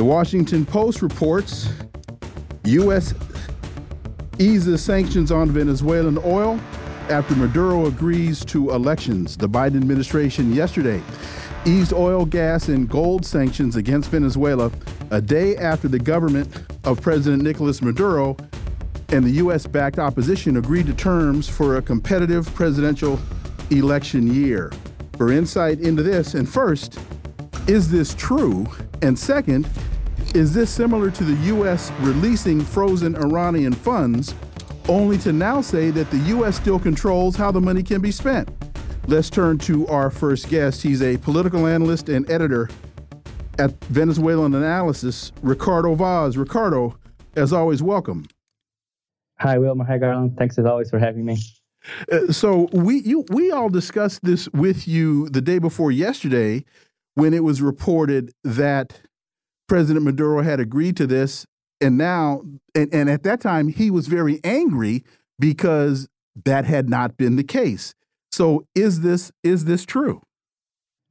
The Washington Post reports U.S. eases sanctions on Venezuelan oil after Maduro agrees to elections. The Biden administration yesterday eased oil, gas, and gold sanctions against Venezuela a day after the government of President Nicolas Maduro and the U.S. backed opposition agreed to terms for a competitive presidential election year. For insight into this, and first, is this true? And second, is this similar to the U.S. releasing frozen Iranian funds, only to now say that the U.S. still controls how the money can be spent? Let's turn to our first guest. He's a political analyst and editor at Venezuelanalysis, Ricardo Vaz. Ricardo, as always, welcome. Hi, Wilmer. Hi, Garland. Thanks as always for having me. Uh, so we you we all discussed this with you the day before yesterday when it was reported that President Maduro had agreed to this, and now, and, and at that time, he was very angry because that had not been the case. So, is this is this true?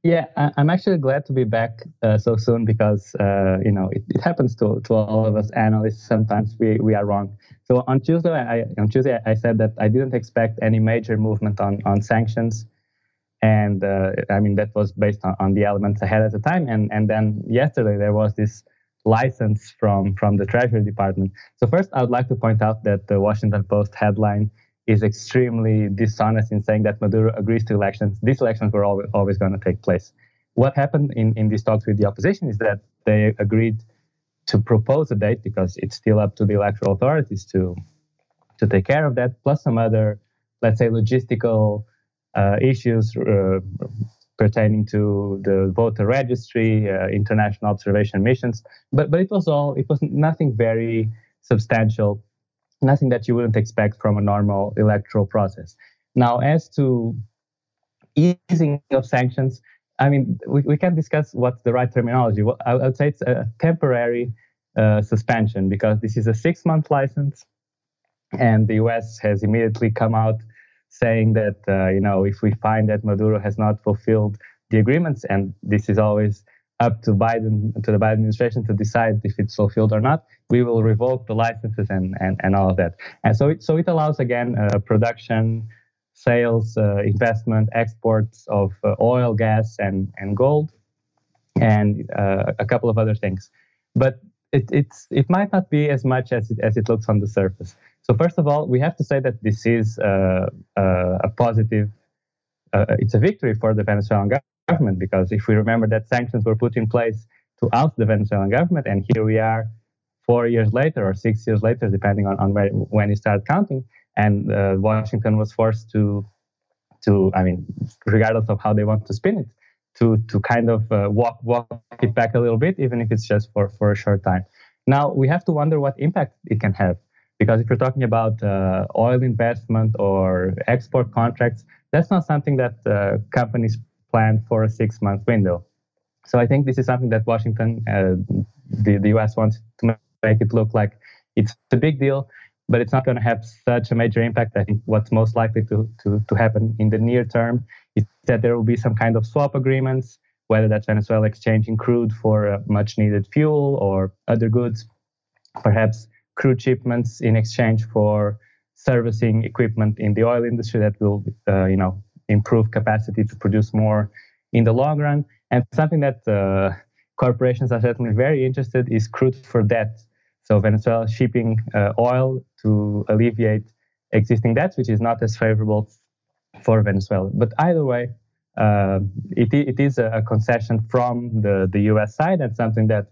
Yeah, I'm actually glad to be back uh, so soon because uh, you know it, it, happens to, to all of us analysts. Sometimes we, we are wrong. So on Tuesday, I, on Tuesday I said that I didn't expect any major movement on, on sanctions, and uh, I mean that was based on, on the elements ahead at the time. And and then yesterday there was this license from from the Treasury Department. So first, I would like to point out that the Washington Post headline is extremely dishonest in saying that Maduro agrees to elections. These elections were always, always going to take place. What happened in, in these talks with the opposition is that they agreed to propose a date because it's still up to the electoral authorities to to take care of that, plus some other, let's say, logistical issues uh, pertaining to the voter registry, uh, international observation missions. But but it was all it was nothing very substantial, nothing that you wouldn't expect from a normal electoral process. Now, as to easing of sanctions, I mean, we, we can discuss what's the right terminology. Well, I, would say it's a temporary uh, suspension because this is a six month license. And the US has immediately come out saying that uh, you know if we find that Maduro has not fulfilled the agreements, and this is always up to Biden to the Biden administration to decide if it's fulfilled or not, we will revoke the licenses and and, and all of that. And so it so it allows again uh, production, sales, uh, investment, exports of uh, oil, gas, and and gold, and uh, a couple of other things. But it, it's it might not be as much as it, as it looks on the surface. So first of all, we have to say that this is uh, uh, a positive. Uh, it's a victory for the Venezuelan government because if we remember that sanctions were put in place to oust the Venezuelan government, and here we are, four years later or six years later, depending on, on where, when you start counting, and uh, Washington was forced to, to I mean, regardless of how they want to spin it, to to kind of uh, walk walk it back a little bit, even if it's just for for a short time. Now we have to wonder what impact it can have. Because if you're talking about uh, oil investment or export contracts, that's not something that uh, companies plan for a six month window. So I think this is something that Washington, uh, the, the US wants to make it look like it's a big deal, but it's not going to have such a major impact. I think what's most likely to, to, to happen in the near term is that there will be some kind of swap agreements, whether that's Venezuela exchanging crude for uh, much needed fuel or other goods, perhaps crude shipments in exchange for servicing equipment in the oil industry that will, uh, you know, improve capacity to produce more in the long run. And something that uh, corporations are certainly very interested is crude for debt. So Venezuela shipping uh, oil to alleviate existing debts, which is not as favorable for Venezuela. But either way, uh, it, it is a concession from the, the U.S. side and something that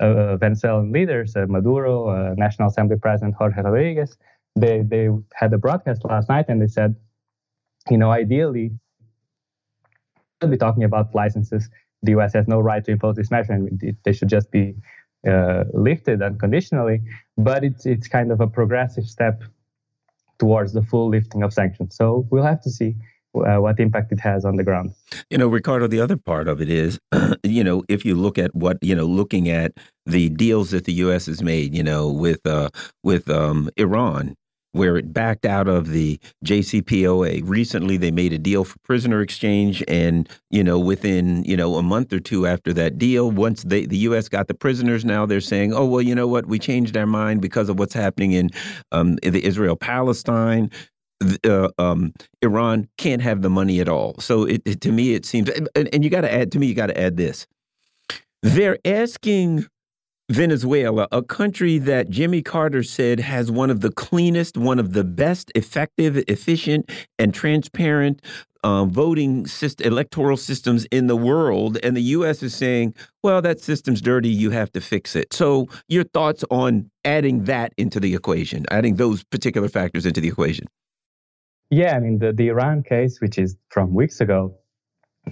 Venezuelan leaders, uh, Maduro, uh, National Assembly President Jorge Rodriguez, they, they had a broadcast last night and they said, you know, ideally, we'll be talking about licenses, the U.S. has no right to impose this measure and they should just be uh, lifted unconditionally. But it's it's kind of a progressive step towards the full lifting of sanctions. So we'll have to see uh, what impact it has on the ground. You know, Ricardo, the other part of it is, you know, if you look at what, you know, looking at the deals that the U.S. has made, you know, with uh, with um, Iran, where it backed out of the JCPOA. Recently, they made a deal for prisoner exchange, and you know, within you know a month or two after that deal, once they, the U.S. got the prisoners, now they're saying, "Oh well, you know what? We changed our mind because of what's happening in um, the Israel Palestine." Uh, um, Iran can't have the money at all. So it, it, to me, it seems, and, and you got to add to me, you got to add this. They're asking Venezuela, a country that Jimmy Carter said has one of the cleanest, one of the best effective, efficient, and transparent uh, voting system, electoral systems in the world. And the U.S. is saying, well, that system's dirty. You have to fix it. So, your thoughts on adding that into the equation, adding those particular factors into the equation? Yeah, I mean, the, the Iran case, which is from weeks ago,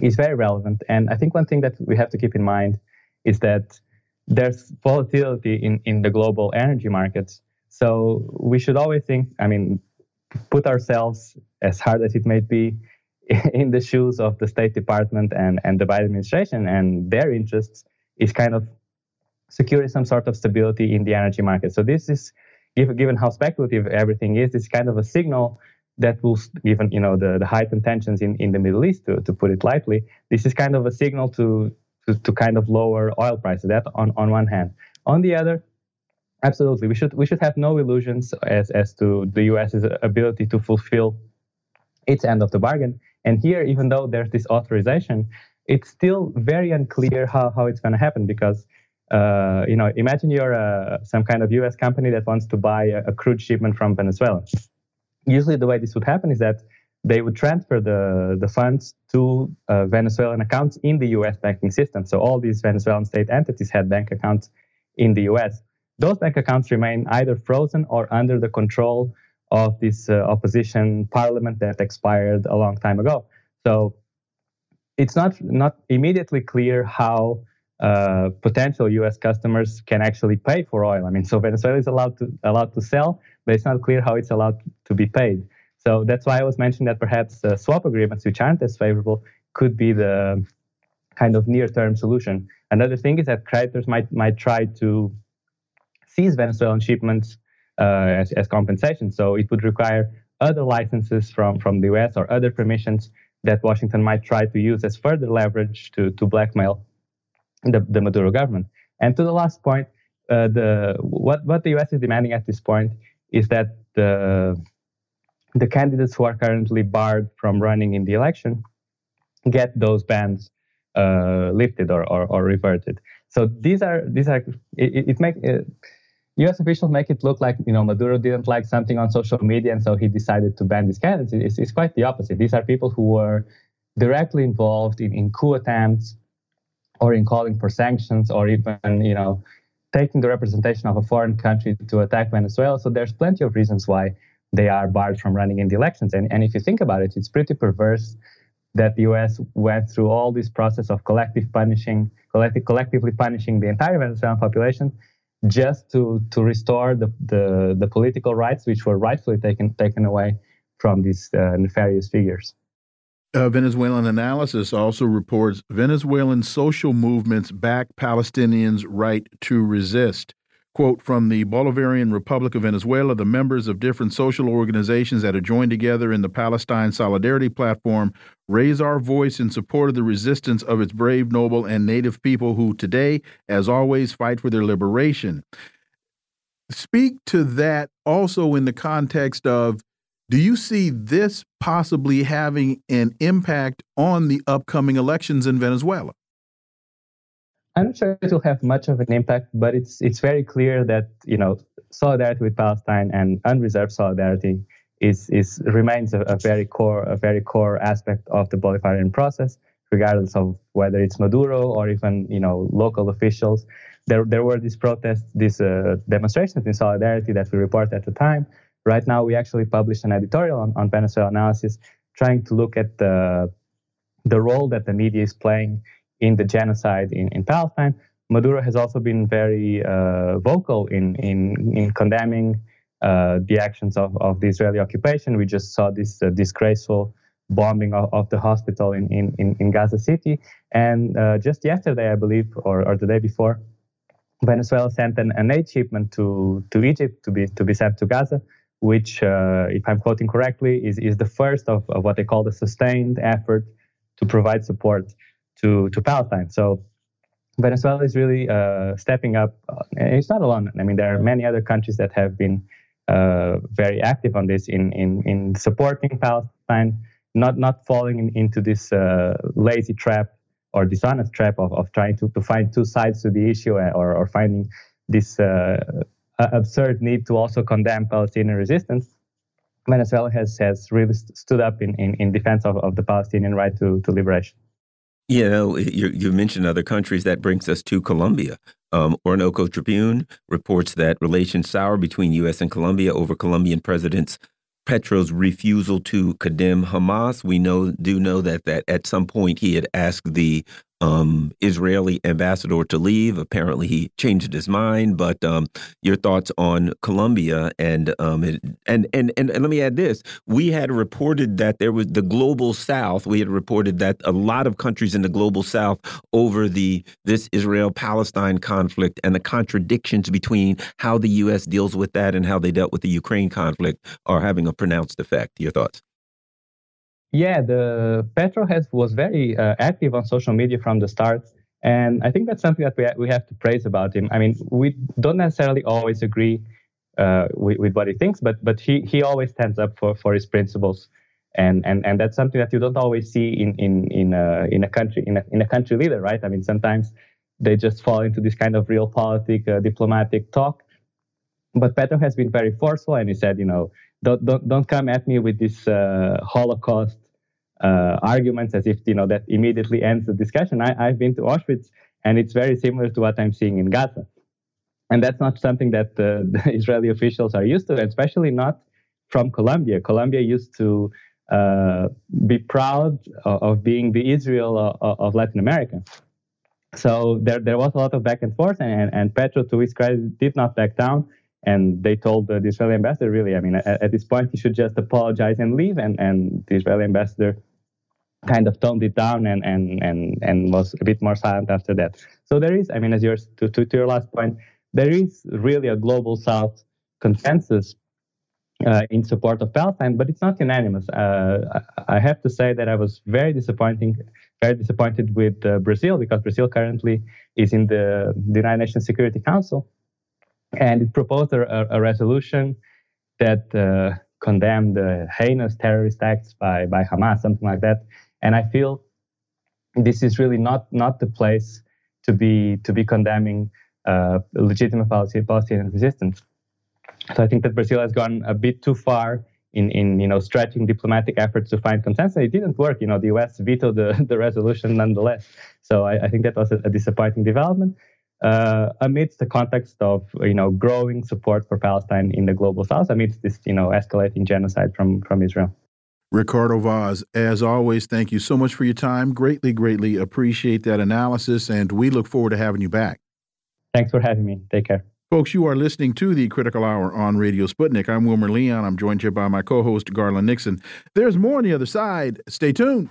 is very relevant. And I think one thing that we have to keep in mind is that there's volatility in, in the global energy markets. So we should always think, I mean, put ourselves, as hard as it may be, in the shoes of the State Department and, and the Biden administration and their interests is kind of securing some sort of stability in the energy market. So this is, given how speculative everything is, it's kind of a signal that will, given you know the, the heightened tensions in, in the Middle East, to, to put it lightly, this is kind of a signal to to, to kind of lower oil prices. That on, on one hand. On the other, absolutely, we should we should have no illusions as as to the U.S.'s ability to fulfill its end of the bargain. And here, even though there's this authorization, it's still very unclear how, how it's going to happen because uh, you know imagine you're a, some kind of U.S. company that wants to buy a, a crude shipment from Venezuela. Usually, the way this would happen is that they would transfer the, the funds to uh, Venezuelan accounts in the US banking system. So all these Venezuelan state entities had bank accounts in the US. Those bank accounts remain either frozen or under the control of this uh, opposition parliament that expired a long time ago. So it's not, not immediately clear how uh, potential U.S. customers can actually pay for oil. I mean, so Venezuela is allowed to allowed to sell, but it's not clear how it's allowed to be paid. So that's why I was mentioning that perhaps uh, swap agreements, which aren't as favorable, could be the kind of near-term solution. Another thing is that creditors might might try to seize Venezuelan shipments uh, as, as compensation. So it would require other licenses from, from the US or other permissions that Washington might try to use as further leverage to, to blackmail the, the Maduro government. And to the last point, uh, the what, what the US is demanding at this point is that the the candidates who are currently barred from running in the election get those bans uh, lifted or, or, or, reverted. So these are these are it, it make U.S. officials make it look like you know Maduro didn't like something on social media and so he decided to ban these candidates. It's, it's quite the opposite. These are people who were directly involved in, in coup attempts or in calling for sanctions or even you know taking the representation of a foreign country to attack Venezuela. So there's plenty of reasons why they are barred from running in the elections. And, and if you think about it, it's pretty perverse that the US went through all this process of collective punishing, collective, collectively punishing the entire Venezuelan population just to, to restore the, the, the political rights which were rightfully taken, taken away from these uh, nefarious figures. Uh, Venezuelanalysis also reports Venezuelan social movements back Palestinians' right to resist. Quote from the Bolivarian Republic of Venezuela, the members of different social organizations that are joined together in the Palestine Solidarity Platform raise our voice in support of the resistance of its brave, noble, and native people who today, as always, fight for their liberation. Speak to that also in the context of do you see this possibly having an impact on the upcoming elections in Venezuela? I'm not sure it will have much of an impact, but it's it's very clear that you know solidarity with Palestine and unreserved solidarity is is remains a, a very core a very core aspect of the Bolivarian process, regardless of whether it's Maduro or even you know local officials. There there were these protests, these uh, demonstrations in solidarity that we reported at the time. Right now, we actually published an editorial on, on Venezuelanalysis, trying to look at the the role that the media is playing in the genocide in, in Palestine. Maduro has also been very uh, vocal in, in, in condemning uh, the actions of, of the Israeli occupation. We just saw this uh, disgraceful bombing of, of, the hospital in, in, in Gaza City. And uh, just yesterday, I believe, or, or the day before, Venezuela sent an, an aid shipment to, to Egypt to be, to be sent to Gaza, which, uh, if I'm quoting correctly, is, is the first of, of what they call the sustained effort to provide support to, to Palestine. So Venezuela is really uh, stepping up. And it's not alone. I mean, there are many other countries that have been uh, very active on this in, in, in supporting Palestine, not not falling in, into this uh, lazy trap or dishonest trap of, of trying to, to find two sides to the issue uh, or, or finding this uh, absurd need to also condemn Palestinian resistance. Venezuela has, has really st stood up in, in, in defense of, of the Palestinian right to, to liberation. You know, you, you mentioned other countries. That brings us to Colombia. Um, Orinoco Tribune reports that relations sour between U.S. and Colombia over Colombian President Petro's refusal to condemn Hamas. We know do know that that at some point he had asked the um, Israeli ambassador to leave. Apparently, he changed his mind. But um, your thoughts on Colombia and, um, and and and and let me add this: we had reported that there was the global South. We had reported that a lot of countries in the global South over the this Israel-Palestine conflict and the contradictions between how the U.S. deals with that and how they dealt with the Ukraine conflict are having a pronounced effect. Your thoughts? Yeah, the Petro has was very uh, active on social media from the start, and I think that's something that we we have to praise about him. I mean, we don't necessarily always agree uh, with, with, what he thinks, but but he he always stands up for for his principles, and and and that's something that you don't always see in in in a in a country in a in a country leader, right? I mean, sometimes they just fall into this kind of realpolitik, uh, diplomatic talk. But Petro has been very forceful, and he said, you know, don't don't, don't come at me with this uh, Holocaust uh, arguments as if you know that immediately ends the discussion. I, I've been to Auschwitz, and it's very similar to what I'm seeing in Gaza, and that's not something that uh, the Israeli officials are used to, especially not from Colombia. Colombia used to uh, be proud of, of, being the Israel of, of, Latin America. So there, there was a lot of back and forth, and, and Petro, to his credit, did not back down. And they told the Israeli ambassador, really, I mean, at, at this point, he should just apologize and leave. And, and the Israeli ambassador kind of toned it down and and and and was a bit more silent after that. So there is, I mean, as yours to, to, to your last point, there is really a global South consensus uh, in support of Palestine, but it's not unanimous. Uh, I have to say that I was very disappointing, very disappointed with uh, Brazil because Brazil currently is in the, the United Nations Security Council, and it proposed a, a resolution that uh, condemned the heinous terrorist acts by by Hamas, something like that. And I feel this is really not not the place to be to be condemning uh, legitimate Palestinian resistance. So I think that Brazil has gone a bit too far in, in you know stretching diplomatic efforts to find consensus. It didn't work. You know, the U.S. vetoed the, the resolution nonetheless. So I, I think that was a, a disappointing development uh, amidst the context of you know growing support for Palestine in the global South, amidst this you know escalating genocide from from Israel. Ricardo Vaz, as always, thank you so much for your time. Greatly, greatly appreciate that analysis, and we look forward to having you back. Thanks for having me. Take care. Folks, you are listening to the Critical Hour on Radio Sputnik. I'm Wilmer Leon. I'm joined here by my co host, Garland Nixon. There's more on the other side. Stay tuned.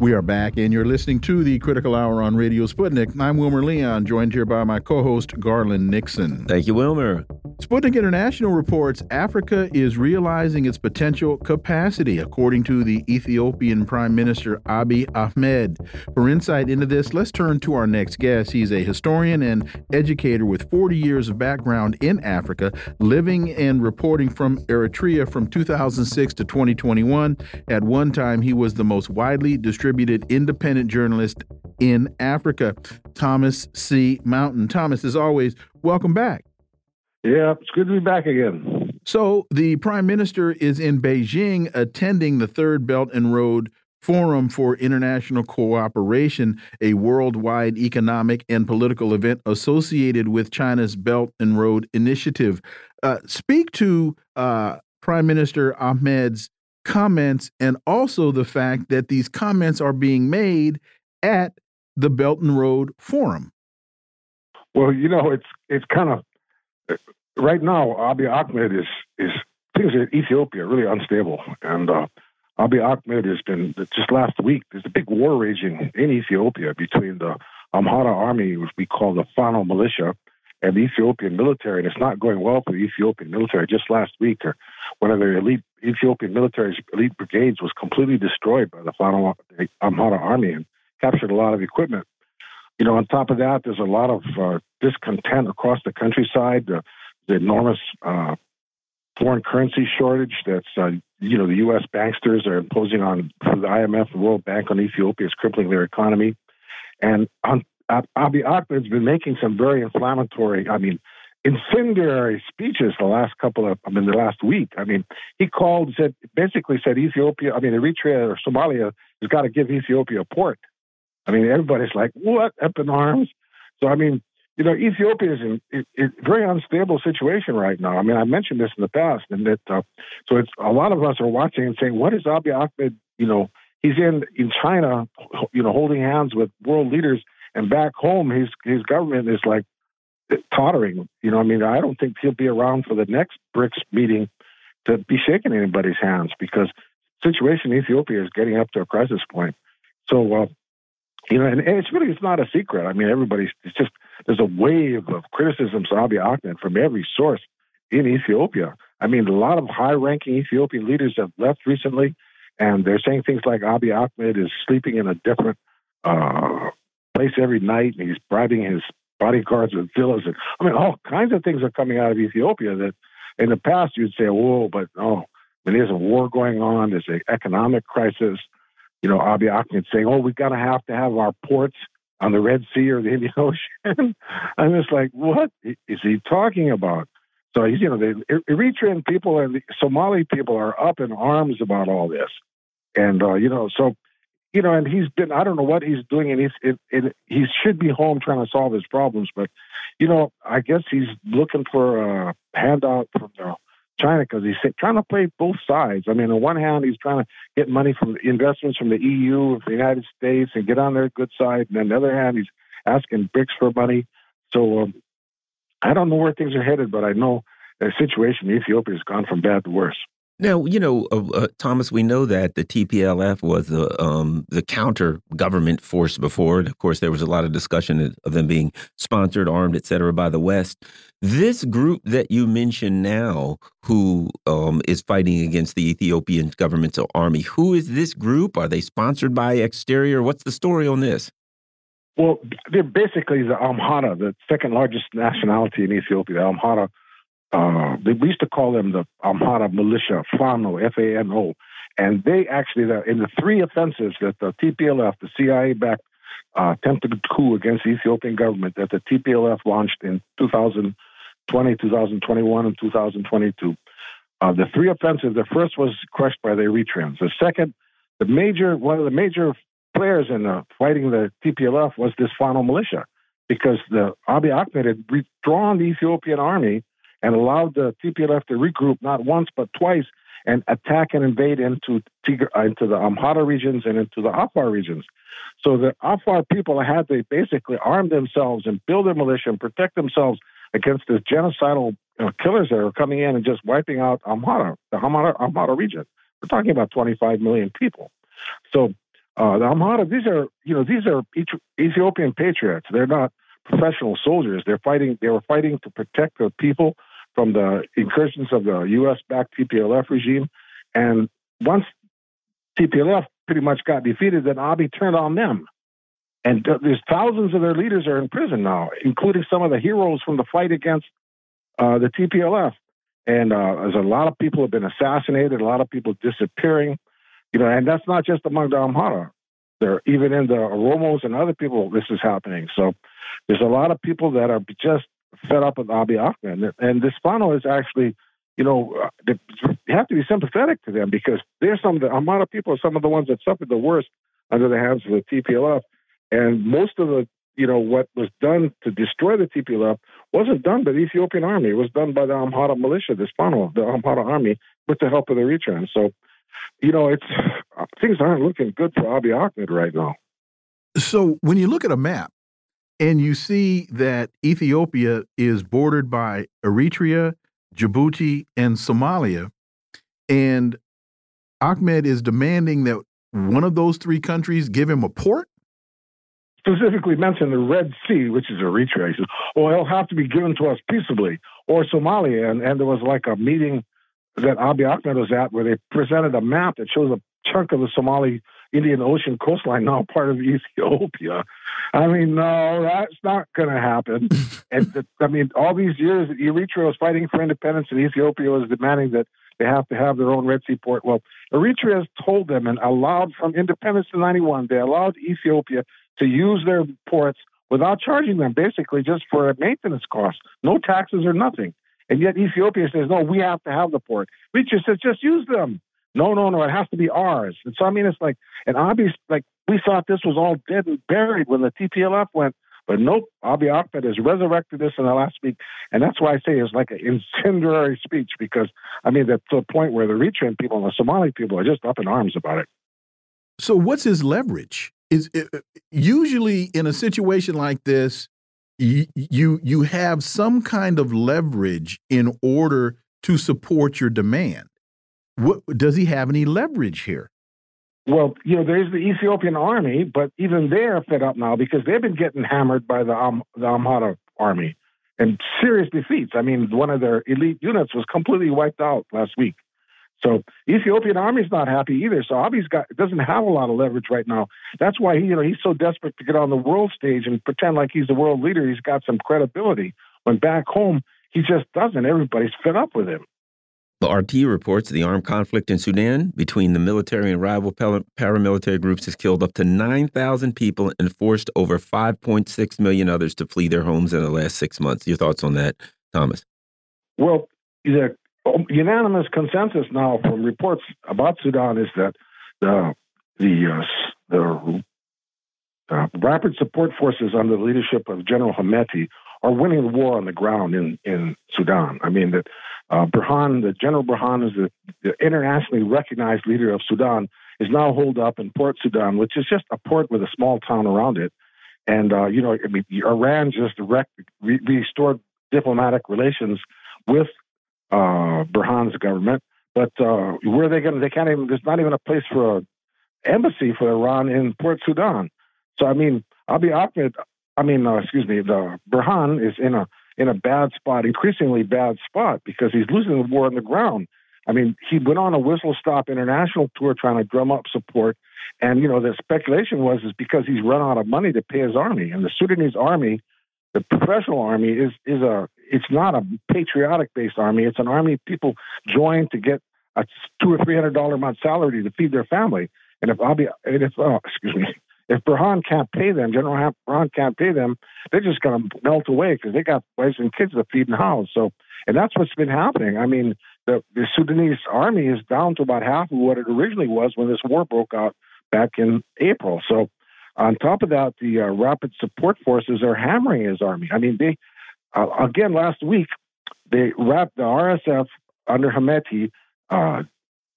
We are back, and you're listening to the Critical Hour on Radio Sputnik. I'm Wilmer Leon, joined here by my co host, Garland Nixon. Thank you, Wilmer. Sputnik International reports Africa is realizing its potential capacity, according to the Ethiopian Prime Minister Abiy Ahmed. For insight into this, let's turn to our next guest. He's a historian and educator with 40 years of background in Africa, living and reporting from Eritrea from 2006 to 2021. At one time, he was the most widely distributed distributed independent journalist in Africa, Thomas C. Mountain. Thomas, as always, welcome back. Yeah, it's good to be back again. So the prime minister is in Beijing attending the Third Belt and Road Forum for International Cooperation, a worldwide economic and political event associated with China's Belt and Road Initiative. Uh, speak to uh, Prime Minister Ahmed's comments and also the fact that these comments are being made at the Belt and Road Forum. Well, you know, it's it's kind of right now. Abiy Ahmed is is things in Ethiopia really unstable, and uh, Abiy Ahmed has been just last week. There's a big war raging in Ethiopia between the Amhara army, which we call the Fano militia, and the Ethiopian military, and it's not going well for the Ethiopian military. Just last week, uh, one of the elite Ethiopian military's elite brigades was completely destroyed by the Fano Amhara army and captured a lot of equipment. You know, on top of that, there's a lot of uh, discontent across the countryside. Uh, the enormous uh, foreign currency shortage that's uh, you know the U.S. banksters are imposing on the IMF, the World Bank on Ethiopia is crippling their economy, and on, Abiy Ahmed's been making some very inflammatory, I mean, incendiary speeches the last couple of, I mean, the last week. I mean, he called, said basically said Ethiopia, I mean, Eritrea or Somalia has got to give Ethiopia a port. I mean, everybody's like, what? Up in arms. So I mean, you know, Ethiopia is in a very unstable situation right now. I mean, I mentioned this in the past, and that uh, so it's a lot of us are watching and saying, "What is Abiy Ahmed?" You know, he's in in China, you know, holding hands with world leaders, and back home, his his government is like tottering. You know, I mean, I don't think he'll be around for the next BRICS meeting to be shaking anybody's hands because the situation in Ethiopia is getting up to a crisis point. So, uh, you know, and, and it's really it's not a secret. I mean, everybody's it's just there's a wave of criticisms of Abiy Ahmed from every source in Ethiopia. I mean, a lot of high-ranking Ethiopian leaders have left recently, and they're saying things like Abiy Ahmed is sleeping in a different uh, place every night, and he's bribing his bodyguards with villas, and I mean, all kinds of things are coming out of Ethiopia that, in the past, you'd say, "Whoa," but no. I mean, there's a war going on. There's an economic crisis. You know, Abiy Ahmed saying, "Oh, we've got to have to have our ports on the Red Sea or the Indian Ocean. I'm just like, what is he talking about? So he's, you know, the Eritrean people and the Somali people are up in arms about all this, and uh, you know, so you know, and he's been I don't know what he's doing, and he's it, it, he should be home trying to solve his problems, but you know, I guess he's looking for a handout from the China because he's trying to play both sides. I mean, on one hand, he's trying to get money from investments from the EU, the United States, and get on their good side. And on the other hand, he's asking BRICS for money. So um, I don't know where things are headed, but I know the situation in Ethiopia has gone from bad to worse. Now, you know, uh, uh, Thomas, we know that the TPLF was the um, the counter government force before. And of course, there was a lot of discussion of them being sponsored, armed, et cetera, by the West. This group that you mentioned now, who um, is fighting against the Ethiopian governmental army, who is this group? Are they sponsored by exterior? What's the story on this? Well, they're basically the Amhara, the second largest nationality in Ethiopia. The Amhara uh, we used to call them the Amhara militia, Fano, F-A-N-O, and they actually, in the three offensives that the TPLF, the CIA-backed uh, attempted coup against the Ethiopian government that the TPLF launched in 2020, 2021, and 2022. Uh, the three offensives, the first was crushed by the Eritreans. The second, the major, one of the major players in uh, fighting the TPLF was this Fano militia, because the Abiy Ahmed had withdrawn the Ethiopian army and allowed the TPLF to regroup not once but twice and attack and invade into uh, into the Amhara regions and into the Afar regions. So the Afar people had to basically arm themselves and build their militia and protect themselves against the genocidal you know, killers that are coming in and just wiping out Amhara, the Amhara, Amhara region. We're talking about 25 million people. So uh, the Amhara, these are you know these are Ethiopian patriots. They're not professional soldiers. They're fighting. They were fighting to protect the people from the incursions of the U.S. backed TPLF regime. And once TPLF pretty much got defeated, then Abiy turned on them. And there's thousands of their leaders are in prison now, including some of the heroes from the fight against uh, the TPLF. And uh, there's a lot of people have been assassinated, a lot of people disappearing. You know, and that's not just among the Amhara. There, even in the Oromos and other people, this is happening. So there's a lot of people that are just fed up with Abiy Ahmed. And this Fano is actually, you know, uh, you have to be sympathetic to them because they're some of the of people are some of the ones that suffered the worst under the hands of the TPLF. And most of the, you know, what was done to destroy the TPLF wasn't done by the Ethiopian army. It was done by the Amhara militia, the Fano, the Amhara army, with the help of the Eritreans. So, you know, it's things aren't looking good for Abiy Ahmed right now. So when you look at a map and you see that Ethiopia is bordered by Eritrea, Djibouti, and Somalia, and Ahmed is demanding that one of those three countries give him a port? Specifically mentioned the Red Sea, which is Eritrea. He says, "Oh, it'll have to be given to us peaceably," or Somalia, and, and there was like a meeting that Abiy Ahmed was at where they presented a map that shows a chunk of the Somali Indian Ocean coastline now part of Ethiopia. I mean, no, that's not going to happen. and the, I mean, all these years, Eritrea was fighting for independence, and Ethiopia was demanding that they have to have their own Red Sea port. Well, Eritrea has told them and allowed from independence to 91, they allowed Ethiopia to use their ports without charging them, basically just for maintenance costs, no taxes or nothing. And yet Ethiopia says, no, we have to have the port. Eritrea says, just use them. No, no, no, it has to be ours. And so, I mean, it's like, and Abiy, like, we thought this was all dead and buried when the TPLF went, but nope, Abiy Ahmed has resurrected this in the last week. And that's why I say it's like an incendiary speech because, I mean, that's a point where the Eritrean people and the Somali people are just up in arms about it. So, what's his leverage? Is it, usually in a situation like this, you, you you have some kind of leverage in order to support your demand. What does he have any leverage here? Well, you know, there's the Ethiopian army, but even they're fed up now because they've been getting hammered by the, um, the Amhara army and serious defeats. I mean, one of their elite units was completely wiped out last week. So Ethiopian army's not happy either. So Abiy's got doesn't have a lot of leverage right now. That's why he, you know, he's so desperate to get on the world stage and pretend like he's the world leader. He's got some credibility. When back home, he just doesn't. Everybody's fed up with him. The RT reports the armed conflict in Sudan between the military and rival paramilitary groups has killed up to 9,000 people and forced over 5.6 million others to flee their homes in the last six months. Your thoughts on that, Thomas? Well, the unanimous consensus now from reports about Sudan is that the the uh, the uh, rapid support forces under the leadership of General Hemeti are winning the war on the ground in, in Sudan. I mean, that uh, Burhan, the General Burhan, is the, the, internationally recognized leader of Sudan, is now holed up in Port Sudan, which is just a port with a small town around it. And, uh, you know, I mean, Iran just direct, re- restored diplomatic relations with uh, Burhan's government. But uh, where are they going they can't even, there's not even a place for an embassy for Iran in Port Sudan. So, I mean, Abiy Ahmed I mean, uh, excuse me, the Burhan is in a in a bad spot, increasingly bad spot, because he's losing the war on the ground. I mean, he went on a whistle stop international tour trying to drum up support, and you know the speculation was is because he's run out of money to pay his army, and the Sudanese army, the professional army, is is a it's not a patriotic based army. It's an army people join to get a two or three hundred dollar a month salary to feed their family. And if Abiy, and if oh, excuse me, if Burhan can't pay them, General Burhan can't pay them, they're just going to melt away because they got wives and kids to feed and house. So, and that's what's been happening. I mean, the, the Sudanese army is down to about half of what it originally was when this war broke out back in April. So, on top of that, the uh, rapid support forces are hammering his army. I mean, they uh, again last week they wrapped the RSF under Hemeti uh,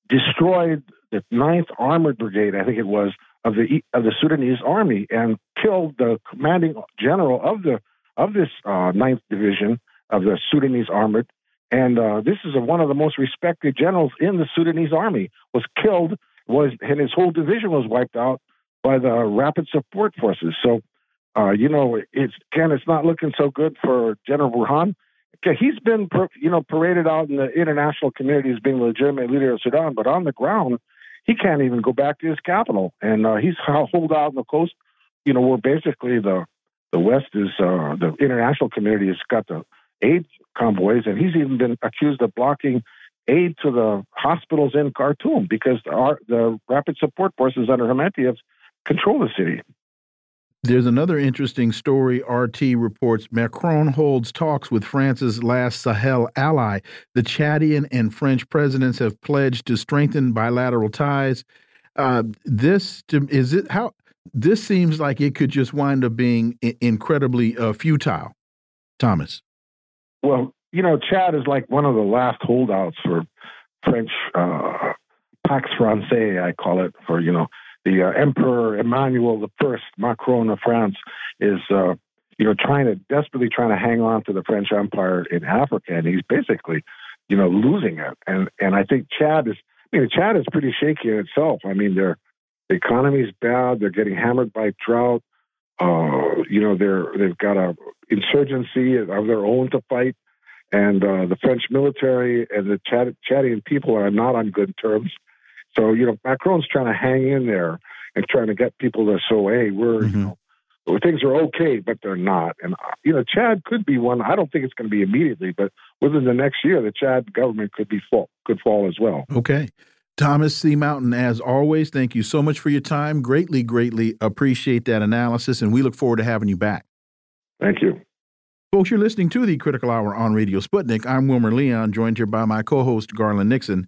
destroyed the 9th Armored Brigade, I think it was, of the of the Sudanese army and killed the commanding general of the of this uh, Ninth Division of the Sudanese armored. And uh, this is a, one of the most respected generals in the Sudanese army. Was killed. Was and his whole division was wiped out by the rapid support forces. So, uh, you know, it's Ken. It's not looking so good for General Burhan. He's been, you know, paraded out in the international community as being the legitimate leader of Sudan, but on the ground, he can't even go back to his capital, and uh, he's holed out on the coast. You know, where basically the the West is uh, the international community has got the aid convoys, and he's even been accused of blocking aid to the hospitals in Khartoum because our, the rapid support forces under Hemeti control the city. There's another interesting story. RT reports Macron holds talks with France's last Sahel ally. The Chadian and French presidents have pledged to strengthen bilateral ties. Uh, this is it. How this seems like it could just wind up being incredibly uh, futile. Thomas. Well, you know, Chad is like one of the last holdouts for French uh, Pax Française, I call it, for you know the uh, Emperor Emmanuel I, Macron of France, is uh, you know trying to desperately trying to hang on to the French Empire in Africa, and he's basically you know losing it. And and I think Chad is, I mean, Chad is pretty shaky in itself. I mean, their the economy's bad. They're getting hammered by drought. Uh, you know, they're they've got a insurgency of their own to fight, and uh, the French military and the Chad, Chadian people are not on good terms. So, you know, Macron's trying to hang in there and trying to get people to say, hey, we're, mm-hmm. you know, things are okay, but they're not. And, uh, you know, Chad could be one. I don't think it's going to be immediately, but within the next year, the Chad government could be fall, could fall as well. Okay. Thomas C. Mountain, as always, thank you so much for your time. Greatly, greatly appreciate that analysis, and we look forward to having you back. Thank you. Folks, you're listening to the Critical Hour on Radio Sputnik. I'm Wilmer Leon, joined here by my co host, Garland Nixon.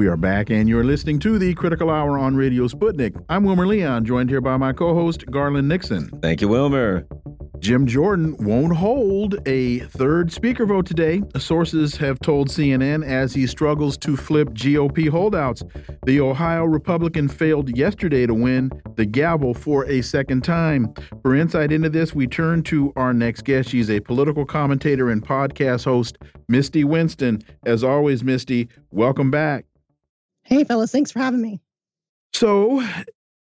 We are back, and you're listening to the Critical Hour on Radio Sputnik. I'm Wilmer Leon, joined here by my co host, Garland Nixon. Thank you, Wilmer. Jim Jordan won't hold a third speaker vote today, sources have told CNN as he struggles to flip GOP holdouts. The Ohio Republican failed yesterday to win the gavel for a second time. For insight into this, we turn to our next guest. She's a political commentator and podcast host, Misty Winston. As always, Misty, welcome back. Hey, fellas, thanks for having me. So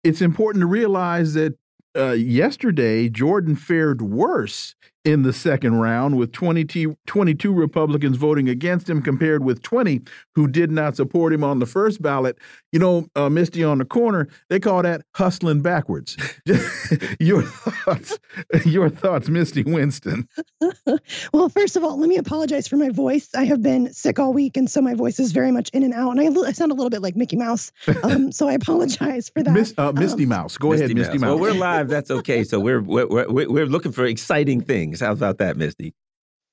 it's important to realize that uh, yesterday Jordan fared worse in the second round, with 20, 22 Republicans voting against him compared with 20 who did not support him on the first ballot. You know, uh, Misty on the corner, they call that hustling backwards. your thoughts, your thoughts, Misty Winston. well, first of all, let me apologize for my voice. I have been sick all week, and so my voice is very much in and out, and I, I sound a little bit like Mickey Mouse. Um, so I apologize for that. Miss, uh, Misty um, Mouse, go Misty ahead, Misty Mouse. Mouse. Well, we're live. That's okay. So we're we're we're, we're looking for exciting things How about that, Misty?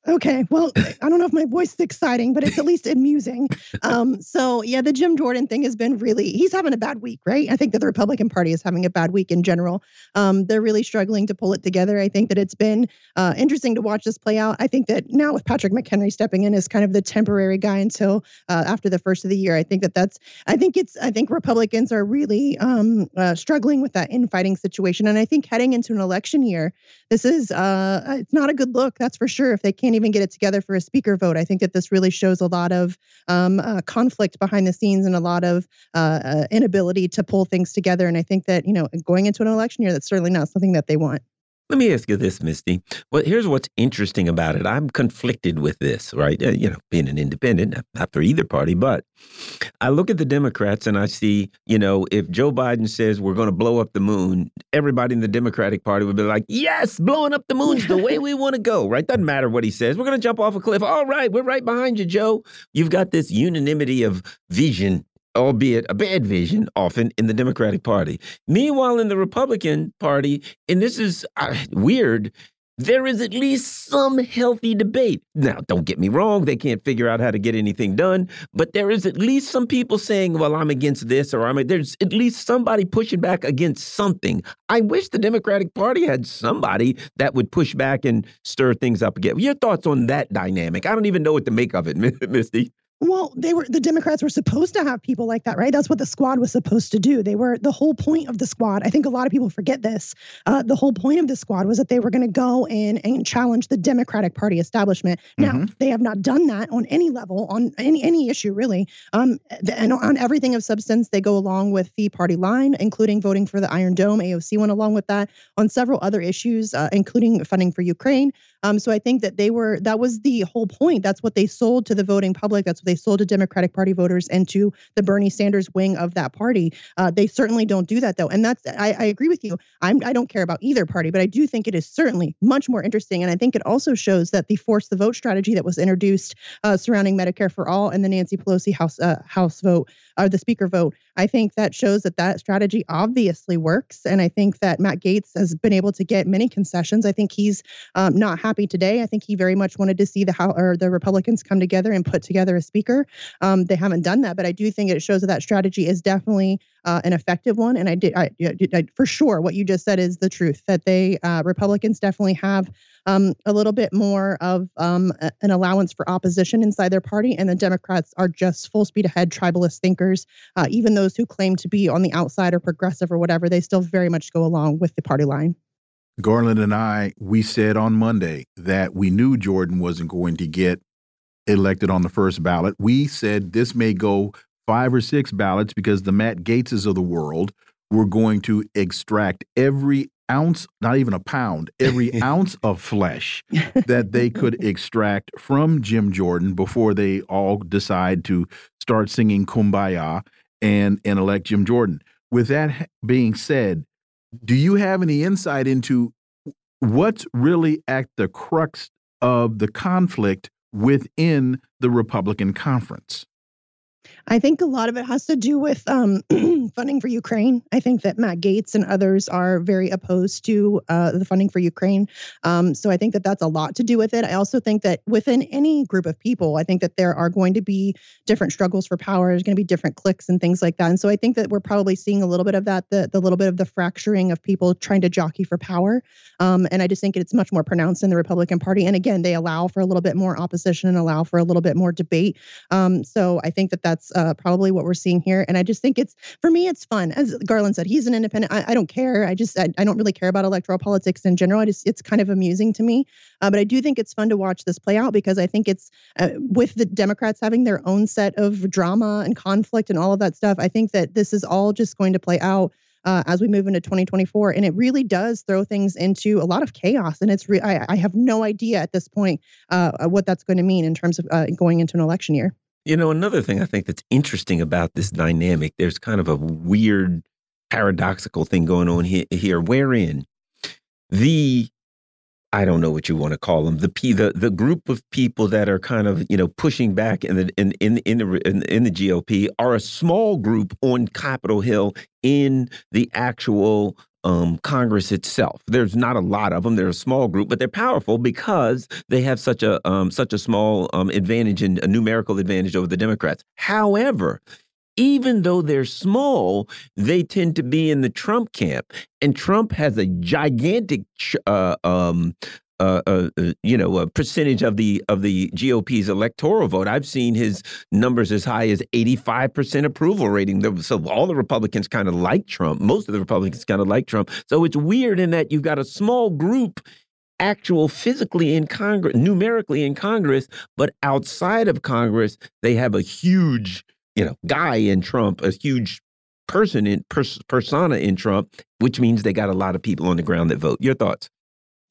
Okay. Well, I don't know if my voice is exciting, but it's at least amusing. Um, so yeah, the Jim Jordan thing has been really he's having a bad week, right? I think that the Republican Party is having a bad week in general. Um, they're really struggling to pull it together. I think that it's been uh, interesting to watch this play out. I think that now with Patrick McHenry stepping in as kind of the temporary guy until uh, after the first of the year, I think that that's I think it's I think Republicans are really um, uh, struggling with that infighting situation, and I think heading into an election year, this is uh, it's not a good look. That's for sure. If they can't even get it together for a speaker vote. I think that this really shows a lot of um, uh, conflict behind the scenes and a lot of uh, uh, inability to pull things together. And I think that, you know, going into an election year, that's certainly not something that they want. Let me ask you this, Misty. Well, here's what's interesting about it. I'm conflicted with this, right? Uh, you know, being an independent, not for either party, but I look at the Democrats and I see, you know, if Joe Biden says we're going to blow up the moon, everybody in the Democratic Party would be like, yes, blowing up the moon's the way we want to go, right? Doesn't matter what he says. We're going to jump off a cliff. All right, we're right behind you, Joe. You've got this unanimity of vision albeit a bad vision, often in the Democratic Party. Meanwhile, in the Republican Party, and this is uh, weird, there is at least some healthy debate. Now, don't get me wrong, they can't figure out how to get anything done, but there is at least some people saying, well, I'm against this, or I'm, there's at least somebody pushing back against something. I wish the Democratic Party had somebody that would push back and stir things up again. Your thoughts on that dynamic? I don't even know what to make of it, Misty. Well, they were the Democrats were supposed to have people like that, right? That's what the squad was supposed to do. They were the whole point of the squad. I think a lot of people forget this. Uh, the whole point of the squad was that they were going to go in and challenge the Democratic Party establishment. Mm-hmm. Now they have not done that on any level, on any any issue really. Um, and on everything of substance, they go along with the party line, including voting for the Iron Dome. AOC went along with that on several other issues, uh, including funding for Ukraine. Um, so I think that they were that was the whole point. That's what they sold to the voting public. That's what they sold to Democratic Party voters and to the Bernie Sanders wing of that party. Uh, they certainly don't do that though, and that's I, I agree with you. I'm I don't care about either party, but I do think it is certainly much more interesting, and I think it also shows that the force the vote strategy that was introduced uh, surrounding Medicare for all and the Nancy Pelosi House uh, House vote or the Speaker vote. I think that shows that that strategy obviously works, and I think that Matt Gaetz has been able to get many concessions. I think he's um, not happy today. I think he very much wanted to see the House or the Republicans come together and put together a Speaker. Um, they haven't done that, but I do think it shows that that strategy is definitely uh, an effective one. And I did, I, I, for sure, what you just said is the truth that they uh, Republicans definitely have um, a little bit more of um, an allowance for opposition inside their party, and the Democrats are just full speed ahead tribalist thinkers. Uh, even those who claim to be on the outside or progressive or whatever, they still very much go along with the party line. Garland and I, we said on Monday that we knew Jordan wasn't going to get elected on the first ballot. We said this may go five or six ballots because the Matt Gaetzes of the world were going to extract every ounce, not even a pound, every ounce of flesh that they could extract from Jim Jordan before they all decide to start singing Kumbaya and, and elect Jim Jordan. With that being said, do you have any insight into what's really at the crux of the conflict within the Republican conference? I think a lot of it has to do with um, funding for Ukraine. I think that Matt Gaetz and others are very opposed to uh, the funding for Ukraine. Um, so I think that that's a lot to do with it. I also think that within any group of people, I think that there are going to be different struggles for power. There's going to be different cliques and things like that. And so I think that we're probably seeing a little bit of that, the, the little bit of the fracturing of people trying to jockey for power. Um, and I just think it's much more pronounced in the Republican Party. And again, they allow for a little bit more opposition and allow for a little bit more debate. Um, so I think that that's uh, probably what we're seeing here. And I just think it's, for me, it's fun. As Garland said, he's an independent. I, I don't care. I just, I, I, don't really care about electoral politics in general. I just, it's kind of amusing to me. Uh, but I do think it's fun to watch this play out because I think it's uh, with the Democrats having their own set of drama and conflict and all of that stuff. I think that this is all just going to play out uh, as we move into 2024. And it really does throw things into a lot of chaos. And it's re- I, I have no idea at this point uh, what that's going to mean in terms of uh, going into an election year. You know, another thing I think that's interesting about this dynamic, there's kind of a weird paradoxical thing going on here, here wherein the I don't know what you want to call them. The the the group of people that are kind of you know pushing back in the in in in the in, in the GOP are a small group on Capitol Hill in the actual um, Congress itself. There's not a lot of them. They're a small group, but they're powerful because they have such a um, such a small um, advantage and a numerical advantage over the Democrats. However, even though they're small, they tend to be in the Trump camp, and Trump has a gigantic uh, um, uh, you know a percentage of the of the GOP's electoral vote. I've seen his numbers as high as 85 percent approval rating. So all the Republicans kind of like Trump. Most of the Republicans kind of like Trump. So it's weird in that you've got a small group actual physically in Congress, numerically in Congress, but outside of Congress, they have a huge, you know, guy in Trump, a huge person in pers persona in Trump, which means they got a lot of people on the ground that vote. Your thoughts?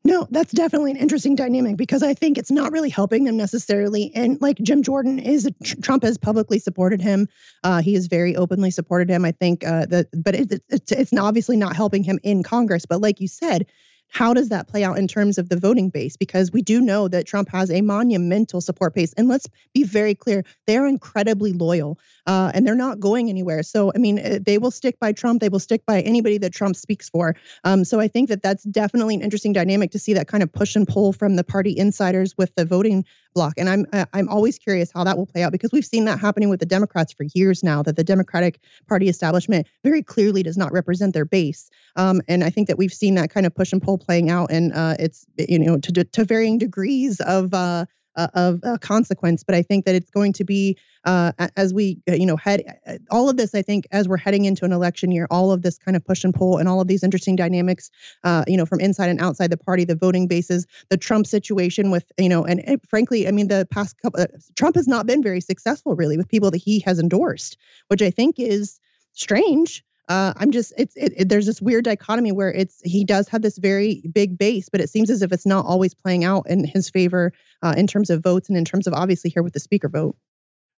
No, that's definitely an interesting dynamic because I think it's not really helping them necessarily. And like Jim Jordan is, Trump has publicly supported him. Uh, he has very openly supported him. I think uh, that, but it, it's it's obviously not helping him in Congress. But like you said, how does that play out in terms of the voting base? Because we do know that Trump has a monumental support base. And let's be very clear, they're incredibly loyal uh, and they're not going anywhere. So, I mean, uh, they will stick by Trump. They will stick by anybody that Trump speaks for. Um, so I think that that's definitely an interesting dynamic to see that kind of push and pull from the party insiders with the voting bloc. And I'm I'm always curious how that will play out because we've seen that happening with the Democrats for years now. That the Democratic Party establishment very clearly does not represent their base. Um, and I think that we've seen that kind of push and pull playing out, and uh, it's you know to to varying degrees of uh, uh, of uh, consequence. But I think that it's going to be uh, as we uh, you know head uh, all of this. I think as we're heading into an election year, all of this kind of push and pull and all of these interesting dynamics, uh, you know, from inside and outside the party, the voting bases, the Trump situation with you know, and, and frankly, I mean, the past couple, Trump has not been very successful really with people that he has endorsed, which I think is strange uh, I'm just it's it, it, there's this weird dichotomy where it's he does have this very big base, but it seems as if it's not always playing out in his favor uh, in terms of votes and in terms of obviously here with the speaker vote.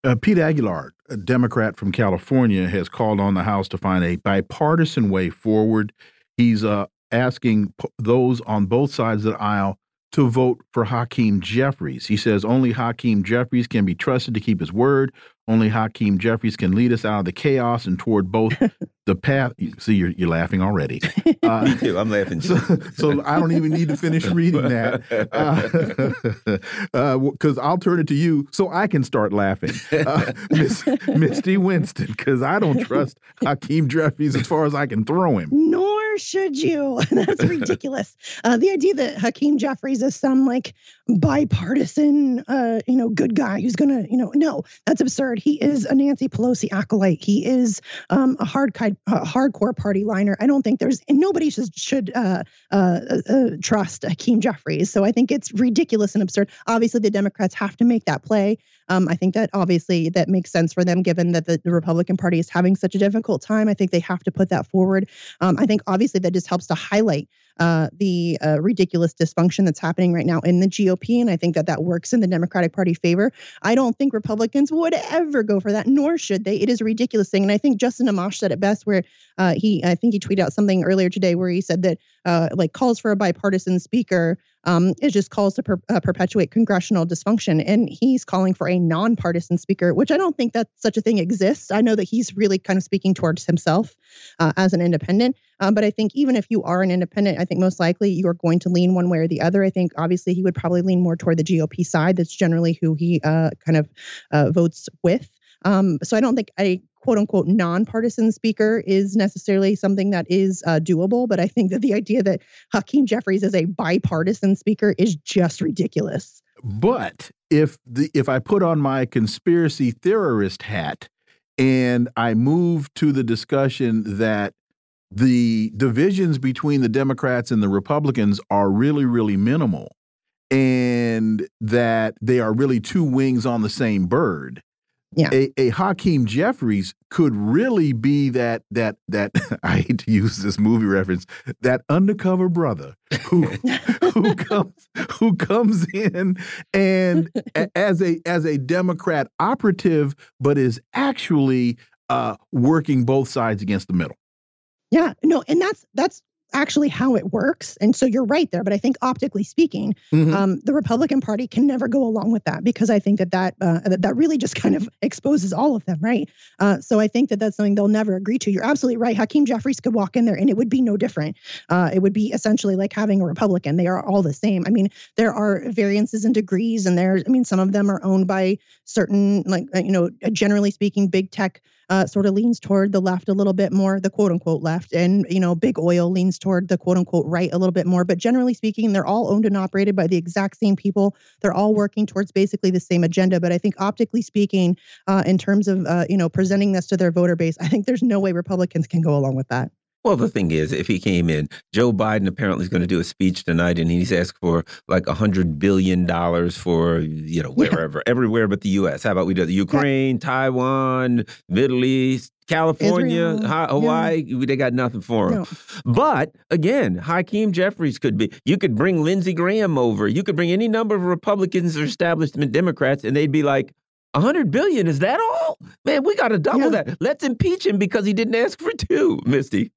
Uh, Pete Aguilar, a Democrat from California, has called on the House to find a bipartisan way forward. He's uh, asking those on both sides of the aisle to vote for Hakeem Jeffries. He says only Hakeem Jeffries can be trusted to keep his word. Only Hakeem Jeffries can lead us out of the chaos and toward both the path. See, you're, you're laughing already. Uh, Me too. I'm laughing. So, so, I don't even need to finish reading that because uh, uh, I'll turn it to you so I can start laughing. Uh, Miss, Misty Winston, because I don't trust Hakeem Jeffries as far as I can throw him. Nor should you. That's ridiculous. Uh, the idea that Hakeem Jeffries is some like bipartisan, uh, you know, good guy who's gonna, you know, no, that's absurd. He is a Nancy Pelosi acolyte. He is um, a hard, a hardcore party liner. I don't think there's nobody should should uh, uh, uh, trust Hakeem Jeffries. So I think it's ridiculous and absurd. Obviously, the Democrats have to make that play. Um, I think that obviously that makes sense for them, given that the, the, Republican Party is having such a difficult time. I think they have to put that forward. Um, I think obviously that just helps to highlight uh, the uh, ridiculous dysfunction that's happening right now in the GOP. And I think that that works in the Democratic Party favor. I don't think Republicans would ever go for that, nor should they. It is a ridiculous thing. And I think Justin Amash said it best, where uh, he, I think he tweeted out something earlier today where he said that uh, like calls for a bipartisan speaker um, it just calls to per, uh, perpetuate congressional dysfunction. And he's calling for a nonpartisan speaker, which I don't think that such a thing exists. I know that he's really kind of speaking towards himself uh, as an independent. Um, but I think even if you are an independent, I think most likely you are going to lean one way or the other. I think obviously he would probably lean more toward the GOP side. That's generally who he uh, kind of uh, votes with. Um, so I don't think a quote unquote nonpartisan speaker is necessarily something that is uh, doable. But I think that the idea that Hakeem Jeffries is a bipartisan speaker is just ridiculous. But if the if I put on my conspiracy theorist hat and I move to the discussion that the divisions between the Democrats and the Republicans are really, really minimal, and that they are really two wings on the same bird yeah. a, a Hakeem Jeffries could really be that that that I hate to use this movie reference that undercover brother who who comes who comes in and as a as a Democrat operative, but is actually uh, working both sides against the middle. Yeah, no, and that's that's actually how it works. And so you're right there. But I think optically speaking, mm-hmm. um, the Republican Party can never go along with that because I think that that, uh, that that really just kind of exposes all of them, right? Uh, so I think that that's something they'll never agree to. You're absolutely right. Hakeem Jeffries could walk in there and it would be no different. Uh, it would be essentially like having a Republican. They are all the same. I mean, there are variances in degrees, and there's, I mean, some of them are owned by certain, like, uh, you know, generally speaking, big tech uh, sort of leans toward the left a little bit more, the quote unquote left, and you know, big oil leans toward the quote unquote right a little bit more. But generally speaking, they're all owned and operated by the exact same people. They're all working towards basically the same agenda. But I think optically speaking, uh, in terms of uh, you know presenting this to their voter base, I think there's no way Republicans can go along with that. Well, the thing is, if he came in, Joe Biden apparently is going to do a speech tonight, and he's asked for like a hundred billion dollars for you know wherever, yeah. everywhere but the U.S. How about we do the Ukraine, yeah. Taiwan, Middle East, California, Israel, Hawaii? Yeah. They got nothing for him. No. But again, Hakeem Jeffries could be. You could bring Lindsey Graham over. You could bring any number of Republicans or establishment Democrats, and they'd be like, a hundred billion is that all? Man, we got to double yeah. that. Let's impeach him because he didn't ask for two, Misty.